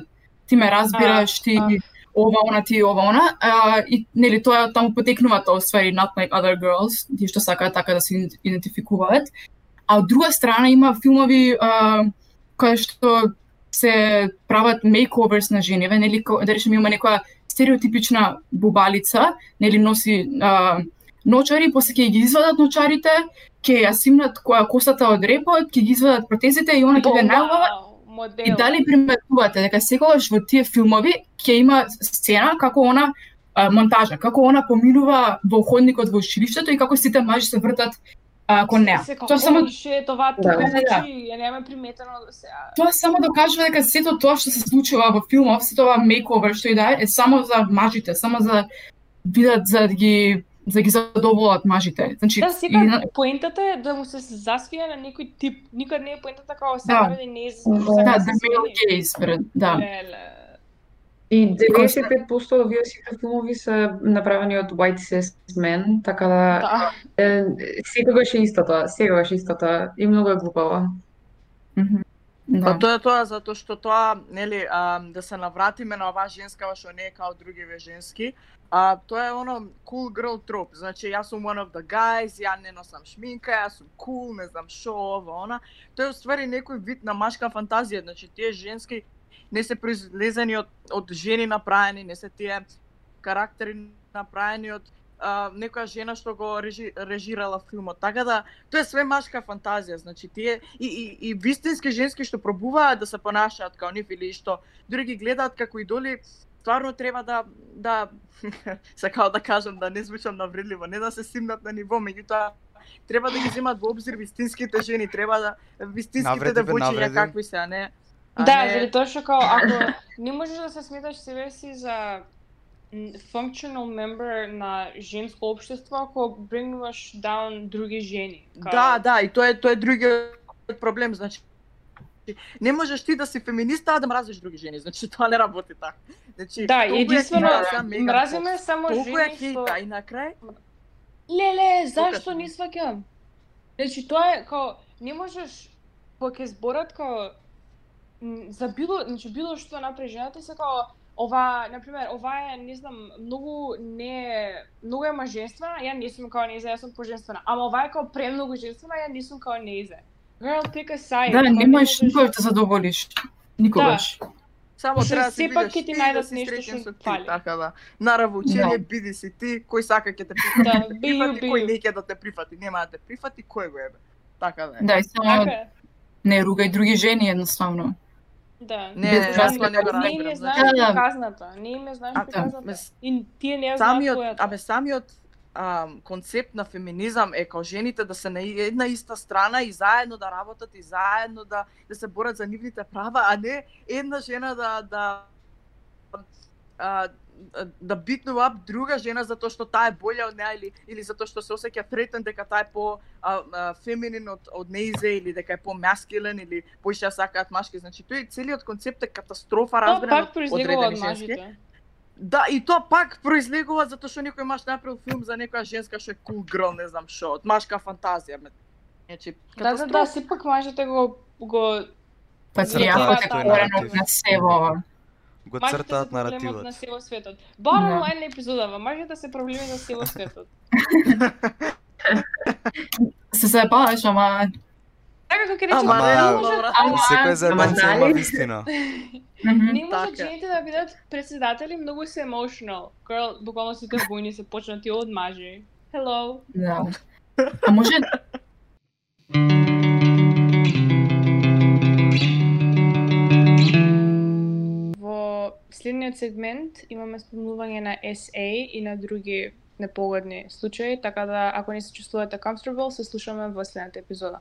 ти ме разбираш, ти а. ова, она, ти ова, она, а, и нели тоа таму потекнува тоа ствари not like other girls, тие што сакаат така да се идентификуваат. А од друга страна има филмови а, кои што се прават мейковерс на жениве, нели да речеме има некоја стереотипична бубалица, нели носи а, ночари, после ќе ги извадат ночарите, ќе ја симнат која косата од репот, ќе ги извадат протезите и она ќе биде најубава модел. И дали приметувате дека секогаш во тие филмови ќе има сцена како она а, монтажа, како она поминува во ходникот во училиштето и како сите мажи се вртат а, кон неа. Тоа само ше, това Да. тоа Да, да. ја немаме приметено до сега. тоа само докажува дека сето тоа што се случува во филмов, сето тоа мейковер што и да е, е само за мажите, само за видат за да ги за да ги задоволат мажите. Значи, Да, и сега на- поентата е да му се засвија на некој тип. Никад не е поентата како Да. сега да не е Да, да, да се male смени. gaze, брат, да. Леле. И 95% од овие сите филмови се направени од white cis men, така да Да. е, секогаш е истото, секогаш е истото и многу е глупаво. Мгм. Па Да. тоа е тоа затоа што тоа, нели, а, да се навратиме на оваа женскава што не е као другиве женски, а тоа е оно cool girl троп. Значи јас сум one of the guys, ја не носам шминка, јас сум cool, не знам шо, ова, она. Тоа е уствари некој вид на машка фантазија, значи тие женски не се произлезени од од жени направени, не се тие карактери направени од а, некоја жена што го режи, режирала филмот. Така да тоа е све машка фантазија, значи тие и и и вистински женски што пробуваат да се понашаат како нив или што други ги гледаат како идоли, стварно треба да да <laughs> сакао да кажам да не звучам навредливо, не да се симнат на ниво, меѓутоа треба да ги земат во обзир вистинските жени, треба да вистинските девојчиња какви се, а не а Да, не- заради тоа што као ако не можеш да се сметаш себе си за functional member на женско општество ако брингнуваш down други жени. Као- Да, да, и тоа е тоа е другиот проблем, значи не можеш ти да си феминиста а да мразиш други жени, значи тоа не работи така. Значи Да, е единствено мразиме само Толку е жени што хейта и на крај Леле, зашто не сваќам? Значи тоа е као не можеш кога ќе зборат као за било, значи било што направи жената се као ова, на пример, ова е, не знам, многу не е- многу е маженствена, ја не сум као нејза, јас сум поженствена. Ама ова е као премногу женствена, ја не сум као нејза. Girl, pick a side. Да, не можеш никој да те задоволиш. Никогаш. само Пошто треба да се сепак ќе ти најдат да си нешто што фали. така да. Наравно, учење, биди си ти, кој сака ќе те прифати, Да, те прифати, кој не ќе да те прифати, нема да те прифати, кој го ебе. Така да е. Да, и само Така не ругај други жени едноставно. Да. Не, Без јас разлика тоа не го дали- Не им е разбирам. знаеш Значи, Да, да. приказната. Не им е знаеш А, да. приказната. мес- И тие не ја знаат самиот, која абе самиот а, концепт на феминизам е као жените да се на една иста страна и заедно да работат и заедно да да се борат за нивните права, а не една жена да да а, да битнува друга жена затоа што таа е болја од неа или или затоа што се осеќа третен дека таа е по а, а, феминин од од неизе или дека е по маскилен или поише ја сакаат машки. Значи тој целиот концепт е катастрофа Тоа разбран од од мажите. Да, и тоа пак произлегува затоа што некој маш направил филм за некоја женска што е cool girl, не знам што, од машка фантазија. ме. Значи, Да, да, да, сепак мажите го го Патриархот е Тоа е наратив. на се во ова. го цртаат се наративот. на се во светот. <laughs> Барам Да. лайн епизодава, мажите се проблеми на се во светот. Се заебаваш, ама Така како ќе речем, Ама, Ама- Ама- Секој за има дали? вистина. <laughs> не Така. жените да бидат председатели, многу се emotional. Girl, буквално сите војни се почнати од мажи. Hello. Да. А може Во следниот сегмент имаме спомнување на SA и на други непогодни случаи, така да ако не се чувствувате comfortable, се слушаме во следната епизода.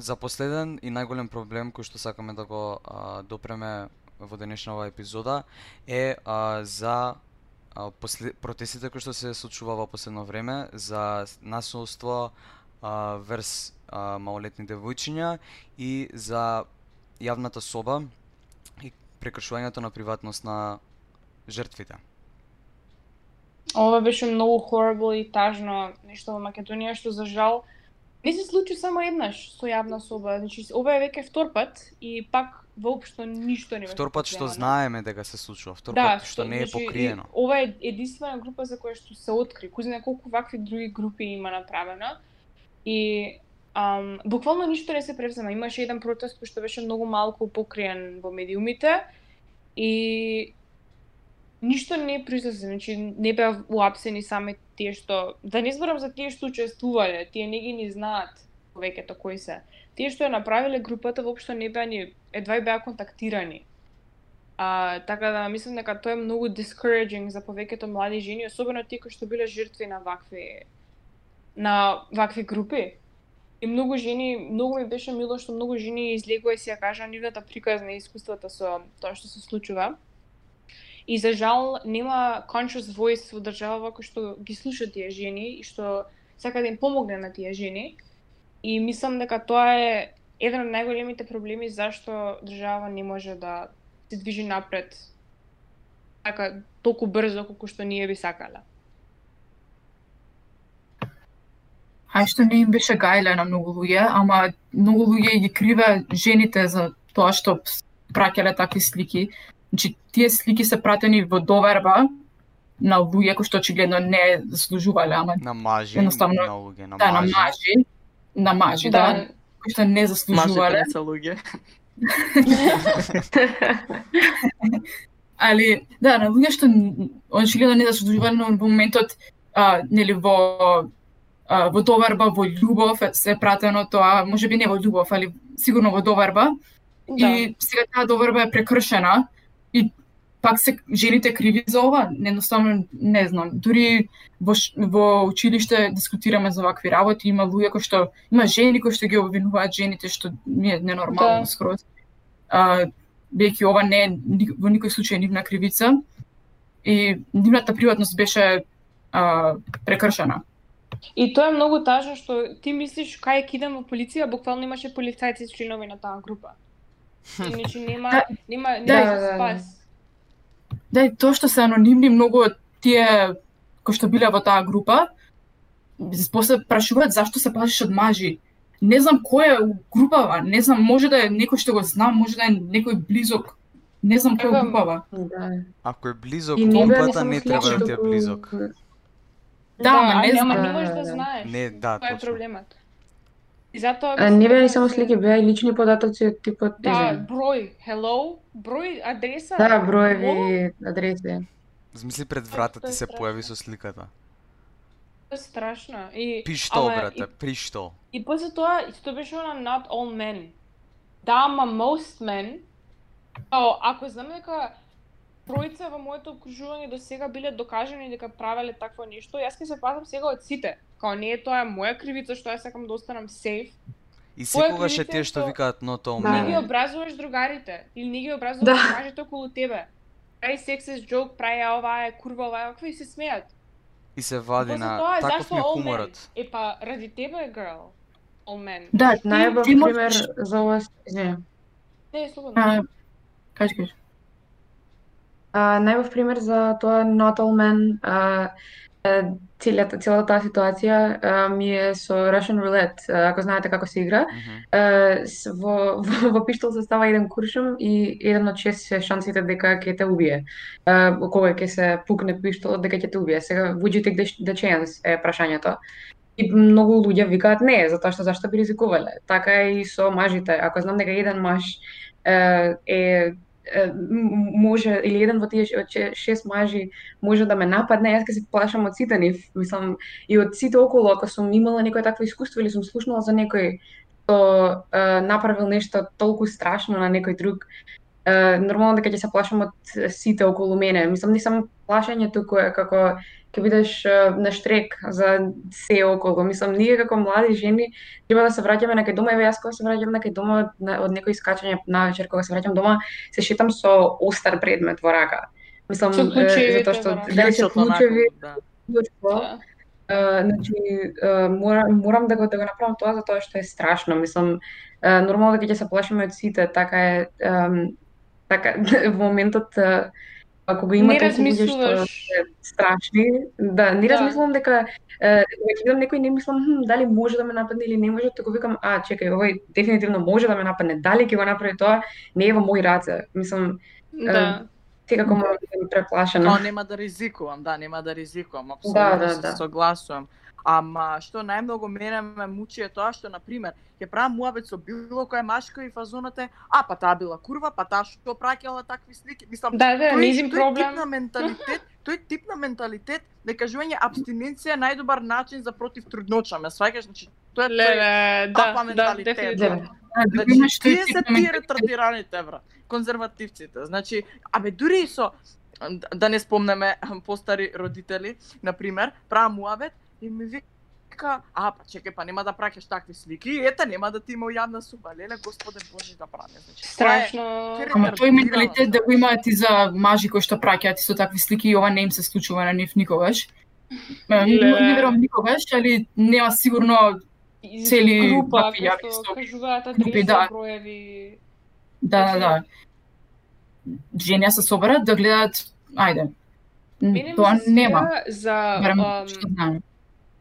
За последен и најголем проблем кој што сакаме да го а, допреме во денешна оваа епизода е а, за а, после, протестите кои што се случува во последно време за насилство а, врз а, малолетни девојчиња и за јавната соба и прекршувањето на приватност на жртвите. Ова беше многу horrible и тажно нешто во Македонија што за жал не се случи само еднаш со јавна соба. Значи ова е веќе втор пат и пак воопшто ништо не Втор пат што знаеме дека се случува, втор Да, пат што не е значи, и покриено. Ова е единствена група за која што се откри. Кој знае колку вакви други групи има направено. И ам, буквално ништо не се превзема. Имаше еден протест кој што беше многу малку покриен во медиумите и ништо не произлезе, значи не беа уапсени сами тие што да не зборам за тие што учествувале, тие не ги ни знаат повеќето кои се. Тие што ја направиле групата воопшто не беа ни едва и беа контактирани. А, така да мислам дека тоа е многу discouraging за повеќето млади жени, особено тие кои што биле жртви на вакви на вакви групи. И многу жени, многу ми беше мило што многу жени излегува и си ја кажа нивната приказна искуствата со тоа што се случува. И за жал нема conscious voice во држава кој што ги слуша тие жени и што сака да им помогне на тие жени. И мислам дека тоа е еден од најголемите проблеми зашто држава не може да се движи напред така толку брзо колку што ние би сакале. Ај што не им беше гајле на многу луѓе, ама многу луѓе ги криве жените за тоа што праќале такви слики. Значи, тие слики се пратени во доверба на луѓе кои што очигледно не заслужувале, ама На мажи, Едноставно, на луѓе, на да, на мажи. мажи, на мажи, да, кои што не заслужувале. се луѓе. <laughs> Али, да, на луѓе што очигледно не заслужувале, но во моментот, а, нели, во а, во доверба, во љубов е- се пратено тоа, може би не во љубов, али сигурно во доверба. Да. И сега таа доверба е прекршена и пак се жените криви за ова, едноставно не знам. Дури во, во училиште дискутираме за вакви работи, има луѓе кои што има жени кои што ги обвинуваат жените што ми е ненормално Да. скроз. А, бидејќи ова не е во никој случај нивна кривица и нивната приватност беше а, прекршена. И тоа е многу тажно што ти мислиш кај ќе идам во полиција, буквално имаше полицајци членови на таа група. Значи <laughs> нема Да. нема нема Да, да, да, да. спас. Да, и тоа што се анонимни многу од тие кои што биле во таа група, после прашуваат зашто се пашиш од мажи. Не знам кој е групава, не знам, може да е некој што го знам, може да е некој близок. Не знам кој е групава. Да. Ако е близок И не не треба да ти е близок. Да, ама а не ама знам. не можеш да Да, да, да. знаеш. Не, да, Тоа е проблемот. И затоа А, мислам не беа и само се- слики, беа и лични податоци од типот Да, да, број, hello, број, адреса. да, броеви, адреси. Змисли пред врата ти се страшно. појави со сликата. Тоа е страшно. И Пи што, ама, брате, при што? И, после тоа исто беше она not all men. Да, ама most men. Као, ако знам дека тројца во моето окружување до сега биле докажани дека правеле такво нешто, јас ќе се пазам сега од сите. Као не е тоа моја кривица што јас сакам да останам safe. И Тоа секогаш е тие што викаат no to Да. Не ги образуваш другарите или не ги образуваш Да. мажите околу тебе. Прави сексист джок, прави а ова е курва ова е, какви и се смеат. И се вади на тоа, таков ми е хуморот. Е па ради тебе, girl. All men. Да, можеш... пример за ова, извини. Не, слободно. Кажи, кажи. А, најубав пример за тоа Not All Men а, е, целата целата таа ситуација е, ми е со Russian Roulette, ако знаете како се игра. Е, с- во, во, во пиштол се става еден куршум и еден од шест се шансите дека ќе те убие. Е, кога ќе се пукне пиштолот дека ќе те убие. Сега, would you take the, the chance е прашањето. И многу луѓе викаат не, затоа што зашто би ризикувале. Така е и со мажите. Ако знам дека еден маж е, е може или еден во тие шест мажи може да ме нападне, јас ке се плашам од сите нив, мислам и од сите околу, ако сум имала некое такво искуство или сум слушнала за некој што е, направил нешто толку страшно на некој друг, е, нормално дека ќе се плашам од сите околу мене. Мислам не само плашење туку е како ќе бидеш на штрек за се околу. Мислам ние како млади жени треба да се враќаме на кај дома, еве јас кога се враќам на кај дома од, на- од некој искачање на вечер кога се враќам дома, се шетам со остар предмет во рака. Мислам затоа што дали се клучеви, да. Да. Uh, значи, uh, морам, морам да го, да го направам тоа затоа што е страшно. Мислам, uh, нормално дека ќе се плашиме од сите, така е, um, така, <laughs> во моментот, uh, ако го има Не толку луѓе што размислуваш. се страшни, да, не Да. размислувам дека, uh, кога ќе видам некој, не мислам, хм, дали може да ме нападне или не може, туку викам, а, чекај, овој дефинитивно може да ме нападне, дали ќе го направи тоа, не е во мои раце. Мислам, Да. секако морам да бидам преплашена. Тоа нема да ризикувам, да, нема да ризикувам, апсолутно Да, да, се да. Ама што најмногу мене ме мучи е тоа што на пример ќе правам муабет со било кој машко и фазонот е, а па таа била курва, па таа што праќала такви слики. Мислам, Да, да, тој, тој проблем. тип на менталитет, <laughs> тој тип на менталитет на кажување абстиненција е најдобар начин за против трудноча, ме сваќаш, значи тоа е тој Леле, да, да, менталитет. дефинитивно. Да, да Значи, имаш тој тие тип се на тие ретардираните, бра, конзервативците. Значи, абе, дури и со, да не спомнеме <laughs> постари родители, на пример, правам муабет и ми вика, а, па чекај, па нема да праќаш такви слики, и ете, нема да ти има јавна суба, леле, Господе Боже, да прави. Значи, Страшно. Ама тој менталитет да да. го имаат и за мажи кои што праќаат исто такви слики и ова не им се случува на нив никогаш. Не, не верувам никогаш, али нема сигурно цели група, кои јавни што кажуваат Групи, адреси, да. броеви. да, да, да. Жени се соберат да гледаат, ајде. Мене ми Тоа се нема. за Барем ам, што знам.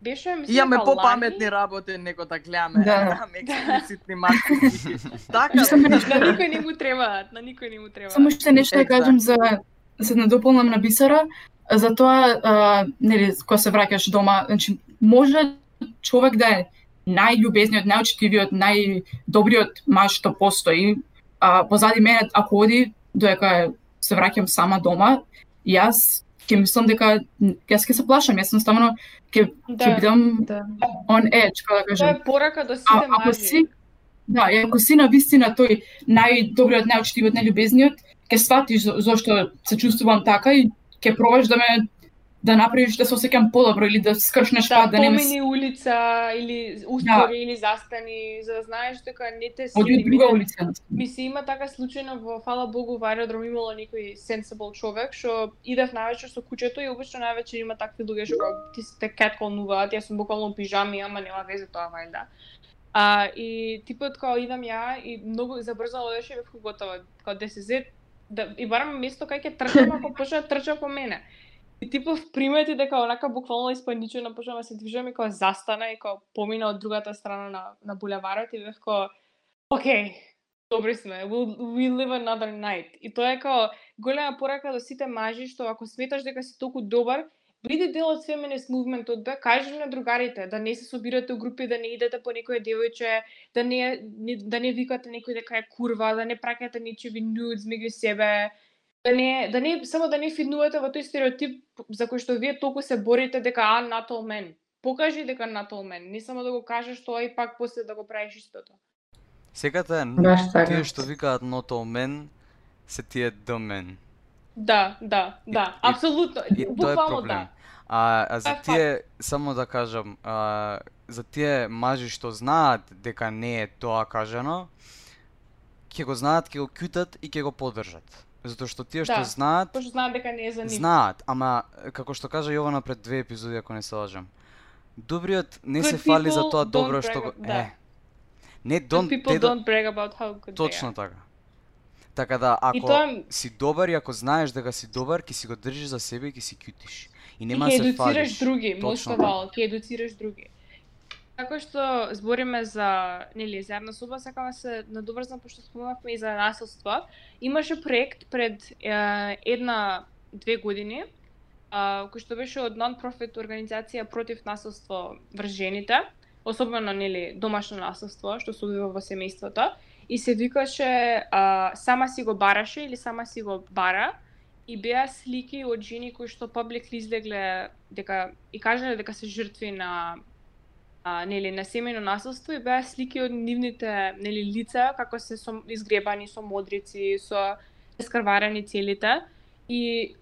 Беше мислам Имаме попаметни работи него да гледаме Да. експлицитни мачки. <laughs> така, Само бе. нешто На никој не му требаат, на никој не му требаат. Само што нешто да кажам за да се надополнам на бисера, за тоа а, нели кога се враќаш дома, значи може човек да е најљубезниот, најочтивиот, најдобриот маж што постои, а позади мене ако оди додека се враќам сама дома, јас ќе мислам дека јас ќе се плашам, јас едноставно ќе ќе Да, бидам Да. on edge, како да тоа кажам. е порака до А, сите ако мажи. си, да, и ако си на вистина тој најдобриот, најочтивиот, најљубезниот, ќе сватиш зошто се чувствувам така и ќе пробаш да ме да направиш да се осеќам подобро или да скршнеш да, пат, да не ме помини улица или успори или застани, за да знаеш дека не те оди од следи. друга улица. Ми се има така случајно во фала Богу во аеродром имало некој sensible човек што идев навечер со куќето и обично навечер има такви луѓе што ти се те кетколнуваат, јас сум буквално во пижами, ама нема везе тоа вајда. А, и типот као идам ја и многу забрзано одеше и бев готова, као да се зет, да, и барам место кај ќе трчам ако почна да трча по мене. И типов примети дека онака буквално испаничено почнам да се движам и кога застана и кога помина од другата страна на, на булеварот и бев као, окей, добри сме, we'll, we live another night. И тоа е као голема порака до сите мажи што ако сметаш дека си толку добар, биди дел од феминист мувментот, да кажи на другарите да не се собирате у групи, да не идете по некој девојче, да не, не да не викате некој дека е курва, да не праќате ничеви nudes меѓу себе, да не да не само да не фиднувате во тој стереотип за кој што вие толку се борите дека а all men. Покажи дека all men, не само да го кажеш тоа и пак после да го правиш истото. Секата така. тие што викаат all men се тие the men. Да, да, да, и- апсолутно. И тоа е Буквално проблем. да. А, а за Тоа е тие, само да кажам, а, за тие мажи што знаат дека не е тоа кажано, ќе го знаат, ќе го кјутат и ќе го поддржат. Затоа што тие што Да, знаат, Пошто знаат дека не е за нив. знаат, ама како што кажа Јована пред две епизоди ако не се лажам. Добриот не се Good фали за тоа добро што го да. е. Не Don't, don't people they don't brag about how good точно they are. така. Така да ако И тоа си добар и ако знаеш дека си добар, ќе си го држиш за себе и ќе си кјутиш. И И нема ќе се едуцираш фалиш. други, most Точно of така. all, ќе едуцираш други. Како што збориме за, нели, за една соба, сакам да се надоврзам пошто спомнавме и за насилство. Имаше проект пред е, една две години, а, кој што беше од нон-профит организација против насилство врз жените, особено нели домашно насилство што се убива во семејството и се викаше а, сама си го бараше или сама си го бара и беа слики од жени кои што публикли излегле дека и кажале дека се жртви на а, нели на семејно насилство и беа слики од нивните нели лица како се со изгребани со модрици, со скрварени целите. И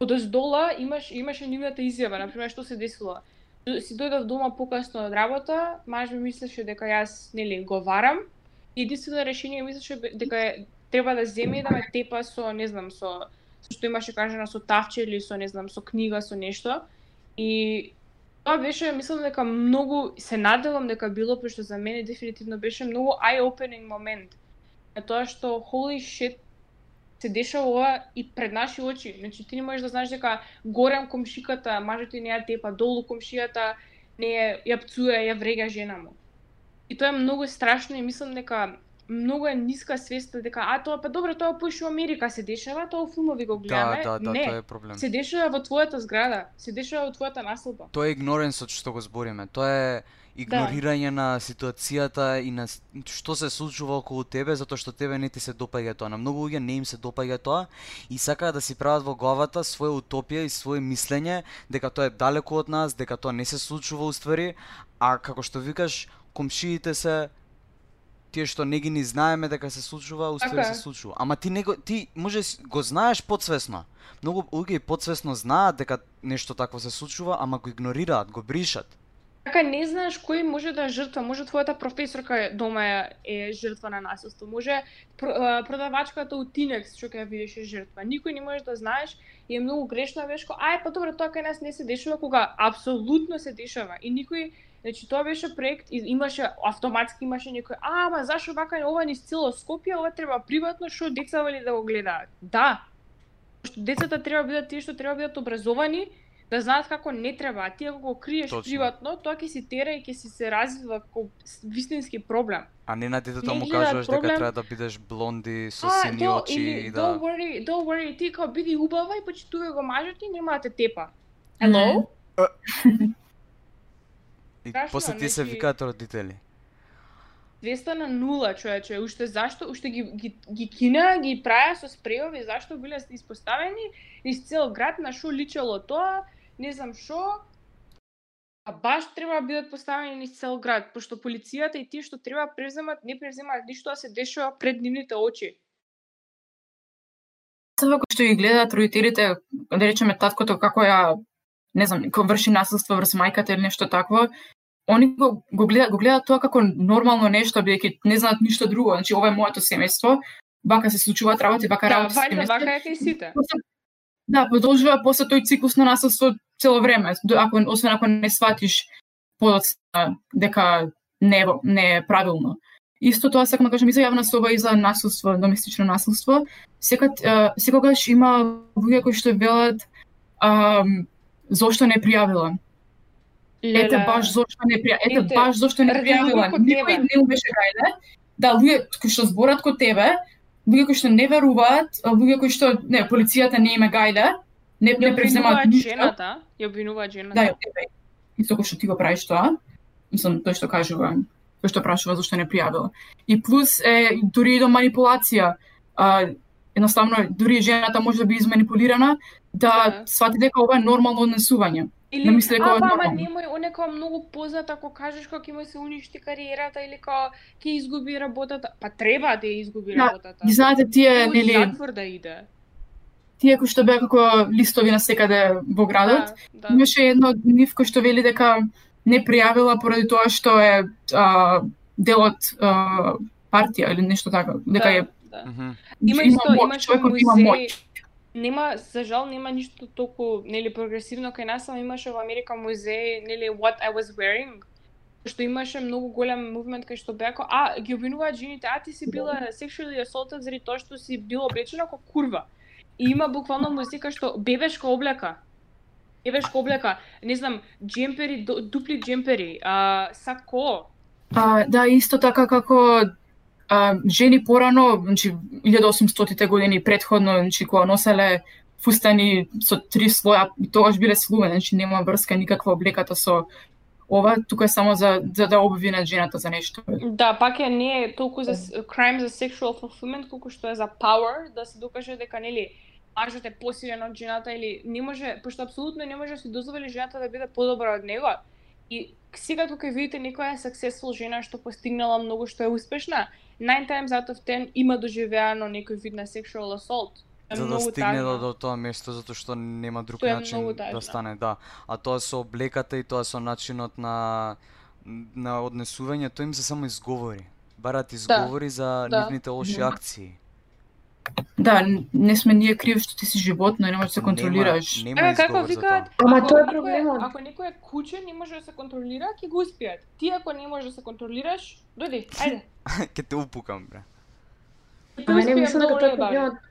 одоздола имаш имаше нивната изјава, на пример што се десило. Си дојдов дома покасно од работа, маж ми мислеше дека јас нели говарам и единствено решение мислеше дека е, треба да земе да ме тепа со не знам со со што имаше кажано со тавче или со не знам со книга со нешто. И тоа беше мислам дека многу се надевам дека било пошто за мене дефинитивно беше многу eye opening момент на тоа што holy shit се дешава ова и пред наши очи. Значи ти не можеш да знаеш дека горем комшиката, мажот ти не ја тепа, долу комшијата не ја, ја пцуе, ја врега жена му. И тоа е многу страшно и мислам дека многу е ниска свеста дека а тоа па добро тоа поиш во Америка се дешава, тоа филмови го Да, гледаме. да, да, не, тоа е проблем. се дешава во твојата зграда, се дешава во твојата населба. Тоа е игноренсот што го збориме. Тоа е Да. игнорирање на ситуацијата и на што се случува околу тебе затоа што тебе не ти се допаѓа тоа. На многу луѓе не им се допаѓа тоа и сакаат да си прават во главата своја утопија и свое мислење дека тоа е далеку од нас, дека тоа не се случува уствари, а како што викаш, комшиите се тие што не ги ни знаеме дека се случува, уствари Така е. се случува. Ама ти не го ти може го знаеш подсвесно. Многу луѓе подсвесно знаат дека нешто такво се случува, ама го игнорираат, го бришат. Така не знаеш кој може да е жртва, може твојата професорка дома е, е жртва на насилство, може продавачката у Тинекс што ќе видиш е жртва. Никој не може да знаеш и е многу грешно да вешко, ај па добро тоа кај нас не се дешава кога апсолутно се дешава и никој Значи тоа беше проект и имаше автоматски имаше некој, а, ама зашо вака ова низ цело Скопје, ова треба приватно што деца вели да го гледаат. Да. Што децата треба да бидат тие што треба да бидат образовани, да знаат како не треба, а ти ако го криеш Точно. приватно, тоа ќе си тера и ќе си се развива како вистински проблем. А не на детето Не му кажуваш дека проблем. треба да бидеш блонди со а, сини до, очи или, и don't да worry, don't worry, ти као биди убава и почитувај го мажот и нема да те тепа. Hello? <laughs> и страшно, после тие се значи- викаат родители. 200 на нула, човече. Уште зашто? Уште ги, ги, ги кина, ги праја со спреови, зашто биле испоставени низ цел град, на шо личело тоа, не знам шо. А баш треба да бидат поставени низ цел град, пошто полицијата и тие што треба преземат, не преземаат ништо да се дешава пред нивните очи. Тоа кој што ги гледаат родителите, да речеме таткото како ја не знам, кој врши насилство врз мајката или нешто такво, они го, го гледаат го гледаат тоа како нормално нешто бидејќи не знаат ништо друго, значи ова е моето семејство, вака се случуваат работи, вака Да, работи вајде, семејство. вака е сите. Да, продолжува после тој циклус на насилство цело време, ако освен ако не сватиш подоцна дека не не е правилно. Исто тоа сакам да кажам и за јавна соба и за насилство, доместично насилство. Секад, секогаш има луѓе кои што велат зошто не пријавила. Ете Леле, баш зошто не пријавила. Ете Ете, баш зошто не пријавила. Никој не му беше гајле. Да, луѓе кои што зборат код тебе, луѓе кои што не веруваат, луѓе кои што не полицијата не име гајле, не не преземаат ништо. жената, ја обвинуваат жената. Да, тебе. Исто кој што ти го правиш тоа. Мислам тој што кажува, тој што прашува зашто не пријавила. И плюс е дури и до манипулација. А, едноставно дури и жената може да биде изманипулирана да Да. свати дека ова е нормално однесување. Или, Не мисли дека а, ова е па, ама немој, он е као многу познат ако кажеш како ќе му се уништи кариерата или као ќе изгуби работата. Па треба да ја изгуби Да, работата. И знаете тие нели затвор да иде. тие кои што беа како листови на секаде во градот, Да, да. имаше едно од нив кој што вели дека не пријавила поради тоа што е а, дел од а, партија или нешто така, дека е да. Има има исто, имаше има музеј. Нема, за жал нема ништо толку нели прогресивно. Кај нас, ама имаше во Америка музеј, нели What I was wearing, што имаше многу голем мувмент кај што беа а ги обвинуваат жените, а ти си била sexually assaulted заради тоа што си била облечена како курва. И има буквално музика што бебешка облека. Ебеш облека, не знам, джемпери, дупли джемпери, а, сако, А, да, исто така како а, жени порано, значи 1800-тите години предходно, значи кога носеле фустани со три слоја, и тогаш биле слуе, значи нема врска никаква облеката со ова, тука е само за, за да обвинат жената за нешто. Да, пак е не е толку за crime за sexual fulfillment колку што е за power, да се докаже дека нели мажот е посилен од жената или не може, пошто апсолутно не може да си дозволи жената да биде подобра од него. И сега кога видите некоја successful жена што постигнала многу, што е успешна, nine times out of ten има доживеано некој вид на sexuал assault. Е за да многу стигне до, до тоа место затоа што нема друг Тоа начин да стане, да. А тоа со облеката и тоа со начинот на на однесување, тоа им се само изговори. Барат изговори за да. нивните лоши акции. Да, не сме ние криви што ти си животно и не можеш да се контролираш. Нема, нема Еве како викаат, тоа. Ама ако тоа е проблемот. Ако некој е куче, не може да се контролира, ќе го успеат. Ти ако не можеш да се контролираш, дојди, ајде. <laughs> Ќе те упукам, бре. Те Ама не мислам дека тоа е проблемот.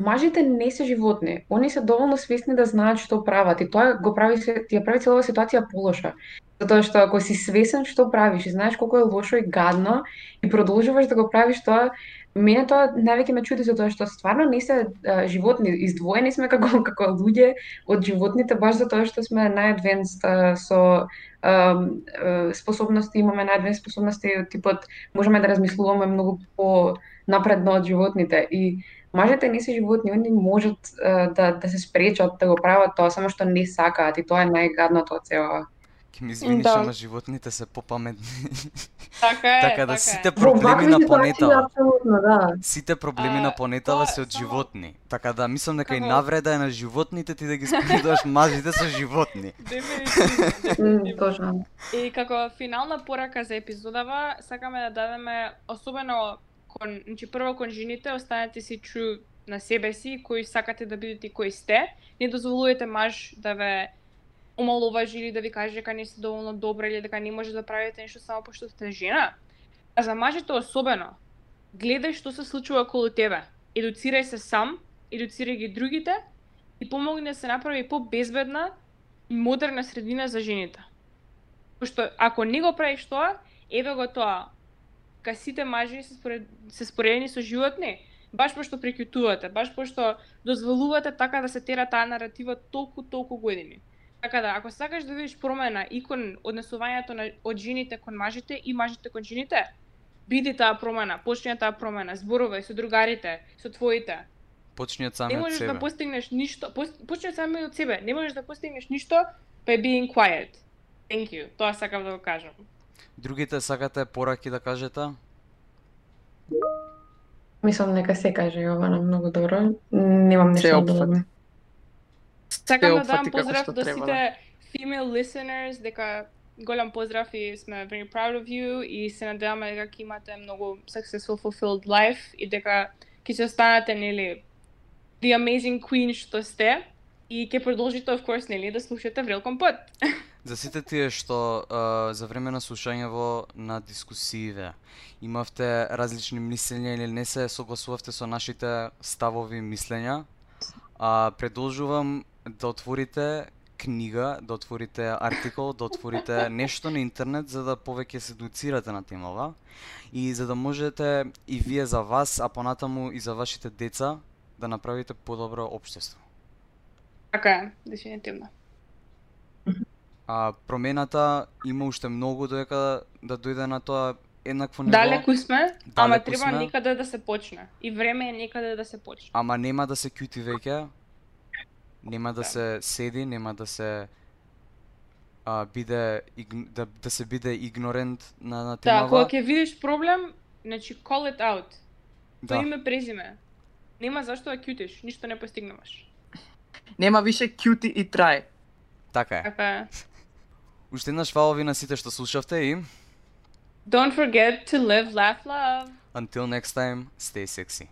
Мажите не се животни. Они се доволно свесни да знаат што прават и тоа го прави се, ти ја прави целава ситуација полоша. Затоа што ако си свесен што правиш и знаеш колку е лошо и гадно и продолжуваш да го правиш тоа, мене тоа највеќе ме чуди затоа што стварно не се а, животни, издвоени сме како <laughs> како луѓе од животните баш затоа што сме најадвенст со а, а, способности, имаме најадвенст способности од типот можеме да размислуваме многу по напредно од животните и мажите не се животни, они можат а, да да се спречат да го прават тоа, само што не сакаат и тоа е најгадното од целото. Ќе ми извиниш, Да. ама животните се попаметни. <laughs> Така е, така да така сите е. проблеми на планетава, да. сите проблеми А, на планетава се од само- животни. Така да мислам дека и навреда е на животните ти да ги споредуваш <laughs> мажите со животни. Точно. И како финална порака за епизодава, сакаме да дадеме особено кон, значи прво кон жените, останете си true на себе си, кои сакате да бидете и кои сте. Не дозволувате маж да ве омаловажи или да ви каже дека не сте доволно добра или дека не може да правите нешто само пошто сте жена. А за мажите особено, гледај што се случува околу тебе. Едуцирај се сам, едуцирај ги другите и помогни да се направи побезбедна и модерна средина за жените. Пошто ако не го правиш тоа, еве го тоа. Ка сите мажи се, според, се споредени со животни, баш пошто прекјутувате, баш пошто дозволувате така да се тера таа наратива толку толку години. Така да, ако сакаш да видиш промена и кон однесувањето на, од жените кон мажите и мажите кон жените, биди таа промена, почни таа промена, зборувај со другарите, со твоите. Почни од Не самиот можеш себе. да постигнеш ништо, почни од сами од себе, не можеш да постигнеш ништо by being quiet. Thank you. Тоа сакав да го кажам. Другите сакате пораки да кажете? Мислам нека се каже Јована многу добро. Немам нешто да. Сакам да дам поздрав до сите female listeners, дека голем поздрав и сме very proud of you и се надеваме дека ќе имате многу successful fulfilled life и дека ќе се останете нели the amazing queen што сте и ќе продолжите of course нели да слушате Врел Компот. <laughs> За сите тие што а, за време на слушањево на дискусииве имавте различни мислења или не се согласувавте со нашите ставови и мислења, а, продолжувам да отворите книга, да отворите артикол, да отворите <laughs> нешто на интернет за да повеќе се едуцирате на темава и за да можете и вие за вас, а понатаму и за вашите деца да направите подобро општество. Така е, дефинитивно. А промената има уште многу додека да дојде на тоа еднакво ниво. Далеку сме, ама Далеку треба сме. некаде да се почне. И време е некаде да се почне. Ама нема да се кјути веќе. Нема да Да. се седи, нема да се а, биде да, да се биде игнорент на на Да, темава. кога ќе видиш проблем, значи call it out. да. Тоа име презиме. Нема зашто да кјутиш, ништо не постигнуваш. Нема више кјути и трае. Така е. Така е. <laughs> Уште еднаш фала ви на сите што слушавте и Don't forget to live, laugh, love. until next time, stay sexy.